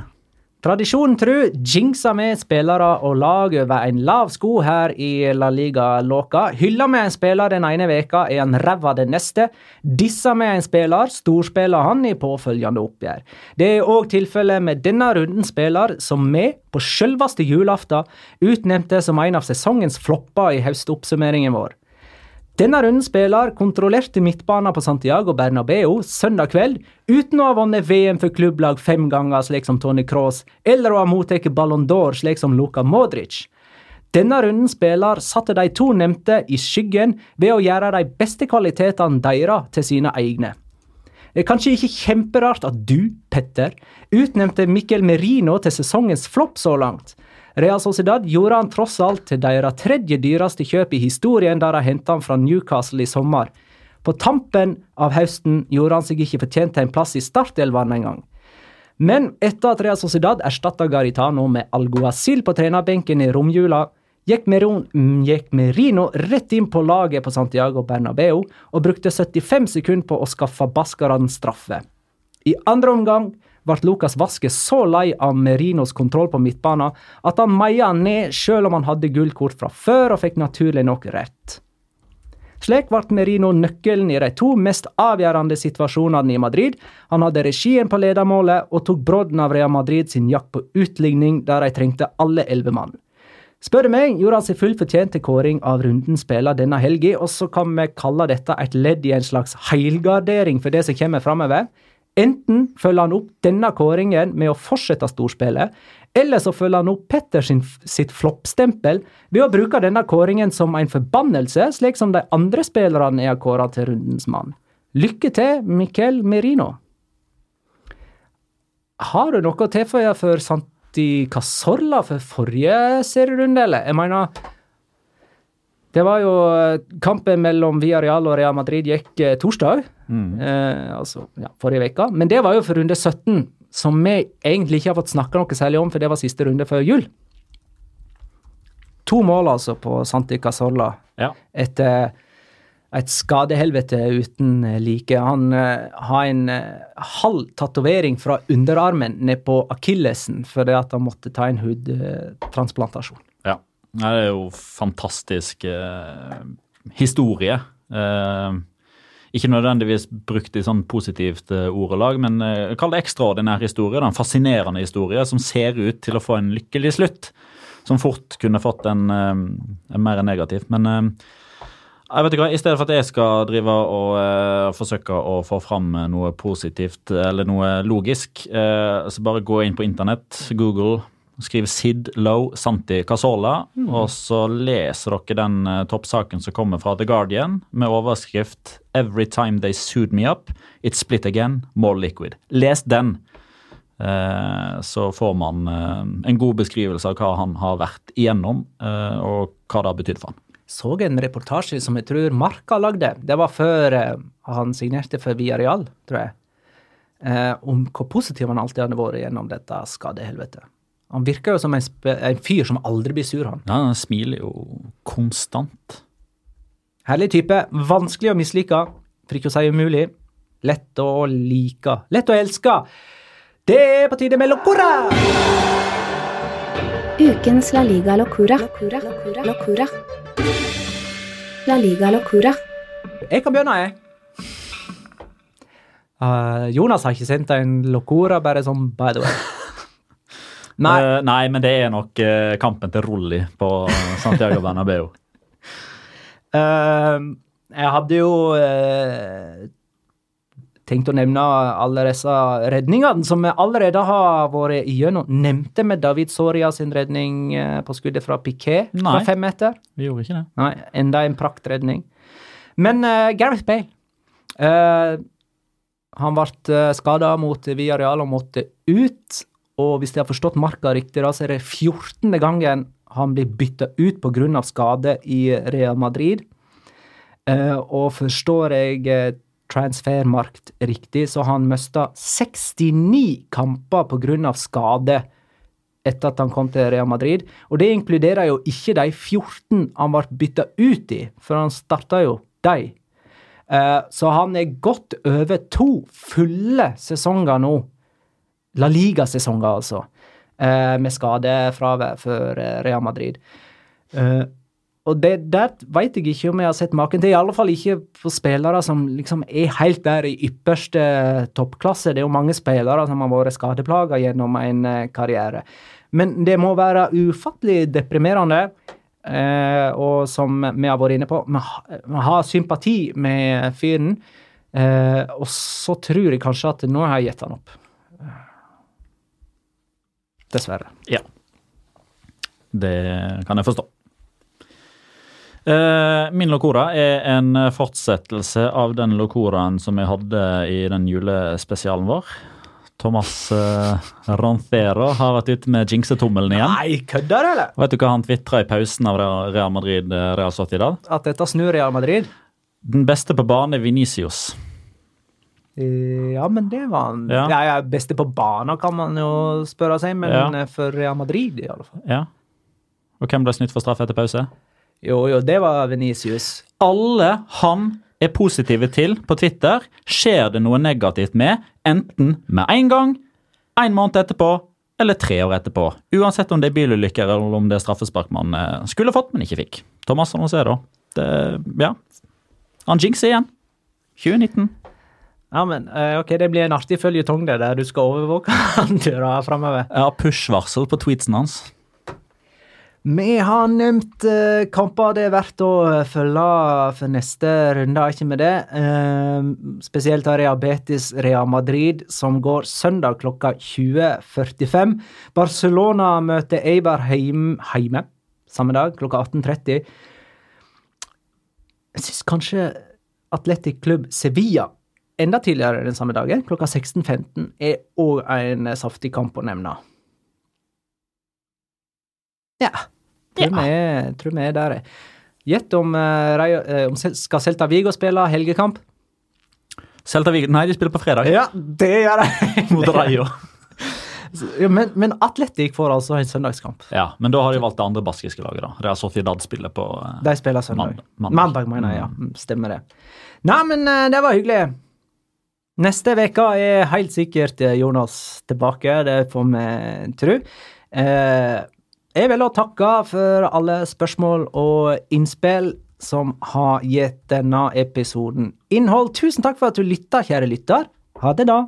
Tradisjonen tru jinxer med spillere og lag over en lav sko her i La Liga Låka. Hyller med en spiller den ene veka er han ræva den neste. Disser med en spiller, storspiller han i påfølgende oppgjør. Det er òg tilfellet med denne runden spiller, som vi, på selveste julaften, utnevnte som en av sesongens flopper i høstoppsummeringen vår. Denne runden spiller kontrollerte midtbaner på Santiago Bernabeu søndag kveld, uten å ha vunnet VM for klubblag fem ganger, slik som Tony Cross, eller å ha mottatt Ballon d'Or, slik som Luka Modric. Denne runden spiller satte de to nevnte i skyggen ved å gjøre de beste kvalitetene deres til sine egne. Det er kanskje ikke kjemperart at du, Petter, utnevnte Mikkel Merino til sesongens flopp så langt. Real Sociedad gjorde han tross alt til deres tredje dyreste kjøp i historien der de hentet han fra Newcastle i sommer. På tampen av høsten gjorde han seg ikke fortjent til en plass i startelveren engang. Men etter at Real Sociedad erstatta Garitano med Alguacil på trenerbenken i romjula, mm, gikk Merino rett inn på laget på Santiago Bernabeu og brukte 75 sekunder på å skaffe baskerne straffe. I andre omgang ble Lucas Vaske så lei av Merinos kontroll på midtbanen at han meia ned selv om han hadde gullkort fra før og fikk naturlig nok rett. Slik ble Merino nøkkelen i de to mest avgjørende situasjonene i Madrid. Han hadde regien på ledermålet og tok brodden av Real Madrid sin jakt på utligning, der de trengte alle elleve mann. Spør du meg, gjorde han seg fullt til kåring av rundens spiller denne helga, og så kan vi kalle dette et ledd i en slags heilgardering for det som kommer framover. Enten følger han opp denne kåringen med å fortsette storspillet, eller så følger han opp Petter sin, sitt floppstempel ved å bruke denne kåringen som en forbannelse, slik som de andre spillerne har kåra til rundens mann. Lykke til, Miquel Merino. Har du noe å tilføye for Santi Casorla for forrige serierunde, eller? Jeg mener Det var jo eh, Kampen mellom Villarreal og Real Madrid gikk torsdag, torsdag. Eh, altså ja, forrige uke. Men det var jo for runde 17, som vi egentlig ikke har fått snakka noe særlig om, for det var siste runde før jul. To mål altså på Santi Casorla Ja. etter et skadehelvete uten eh, like. Han uh, har en uh, halv tatovering fra underarmen ned på akillesen fordi han måtte ta en hudtransplantasjon. Nei, Det er jo fantastisk eh, historie. Eh, ikke nødvendigvis brukt i sånn positivt eh, ordelag, men eh, kall det ekstraordinær historie. Da. En fascinerende historie som ser ut til å få en lykkelig slutt. Som fort kunne fått en, eh, en mer negativ. Men eh, jeg vet ikke hva, I stedet for at jeg skal drive og eh, forsøke å få fram noe positivt eller noe logisk, eh, så bare gå inn på internett, Google, skriv Sid Low Santi Casola, og så leser dere den uh, toppsaken som kommer fra The Guardian, med overskrift 'Every time they sued me up, it's split again, more liquid'. Les den. uh, så får man uh, en god beskrivelse av hva han har vært igjennom, og hva det har betydd for han. Så en reportasje som jeg tror Marka lagde. Det var før han signerte for Villarreal, tror jeg. Om hvor positiv han alltid hadde vært gjennom dette skadehelvetet. Han virker jo som en, en fyr som aldri blir sur, han. Ja, han smiler jo konstant. Herlig type. Vanskelig å mislike, for ikke å si umulig. Lett å like. Lett å elske. Det er på tide med Locora! Ukens La Liga Locura. Locura. Locura. La Liga Locura. Jeg kan begynne, jeg. Uh, Jonas har ikke sendt en locora, bare sånn by the way. Nei. Uh, nei, men det er nok uh, kampen til Rolli på Santiago Bernabeu. uh, jeg hadde jo tenkt å nevne alle disse redningene som vi allerede har vært igjennom. Nevnte vi David Soria sin redning på skuddet fra Piquet fra Nei. fem meter? Vi gjorde ikke det. Nei, enda en praktredning. Men uh, Gareth Bale uh, Han ble skada mot Villarreal og måtte ut. Og hvis jeg har forstått marka riktig, da, så er det 14. gangen han blir bytta ut pga. skade i Real Madrid. Eh, og forstår jeg eh, transfermarkt riktig, så han mista 69 kamper pga. skade etter at han kom til Real Madrid. Og det inkluderer jo ikke de 14 han ble bytta ut i, for han starta jo de. Eh, så han er godt over to fulle sesonger nå. La Liga-sesonger, altså. Eh, med skadefravær for eh, Real Madrid. Eh, og det der vet jeg ikke om jeg har sett maken til. I alle fall ikke for spillere som liksom er helt der i ypperste toppklasse. Det er jo mange spillere som har vært skadeplaga gjennom en karriere. Men det må være ufattelig deprimerende. Eh, og som vi har vært inne på, vi har sympati med fyren. Eh, og så tror jeg kanskje at nå har jeg gitt han opp. Dessverre. Ja. Det kan jeg forstå. Eh, min locora er en fortsettelse av den locoraen som jeg hadde i den julespesialen vår. Thomas uh, Roncero har vært ute med jinxetommelen igjen. Nei, kødder du, eller? Vet du hva han tvitra i pausen av Real Madrid eh, Real Sociedad? At dette snur Real Madrid? Den beste på bane er Venicius. Eh, Ja, men det var han. Ja. Ja. Ja, beste på banen, kan man jo spørre seg, men for Real Madrid, i alle fall. Ja. Og hvem ble snytt for straff etter pause? Jo, jo, det var Venicius. alle han er positive til på Twitter, skjer det noe negativt med, enten med en gang, en måned etterpå eller tre år etterpå. Uansett om det er bilulykker eller om det er straffespark man eh, skulle fått, men ikke fikk. Thomas Annonsero. Det, ja. Han jinxer igjen. 2019. Ja, men eh, ok, det blir en artig føljetong der du skal overvåke han døra framover. Ja, har push-varsel på tweetsen hans. Vi har nevnt uh, kamper det er verdt å følge for neste runde, ikke med det? Uh, spesielt av Rea Betis Rea Madrid, som går søndag klokka 20.45. Barcelona møter Eibar heim, heime samme dag klokka 18.30. Jeg syns kanskje Atletic Klubb Sevilla enda tidligere den samme dagen, klokka 16.15, er òg en saftig kamp å nevne. Ja. Tror, Vi, er, tror vi er der. jeg. Gjett om, eh, eh, om skal Celta Vigo spille helgekamp? Celta Vigo Nei, de spiller på fredag. Ja, det gjør de! Mot Rayo. Ja, men, men Atletic får altså en søndagskamp. Ja, men da har de valgt det andre baskiske laget, da. Real Sociedad spiller på eh, De spiller søndag. Mandag- mandag. Mandag, mener jeg. ja. Mm, Stemmer det. Nei, men eh, det var hyggelig. Neste uke er helt sikkert eh, Jonas tilbake, det får vi tro. Eh, jeg vil òg takke for alle spørsmål og innspill som har gitt denne episoden innhold. Tusen takk for at du lytta, kjære lytter. Ha det, da.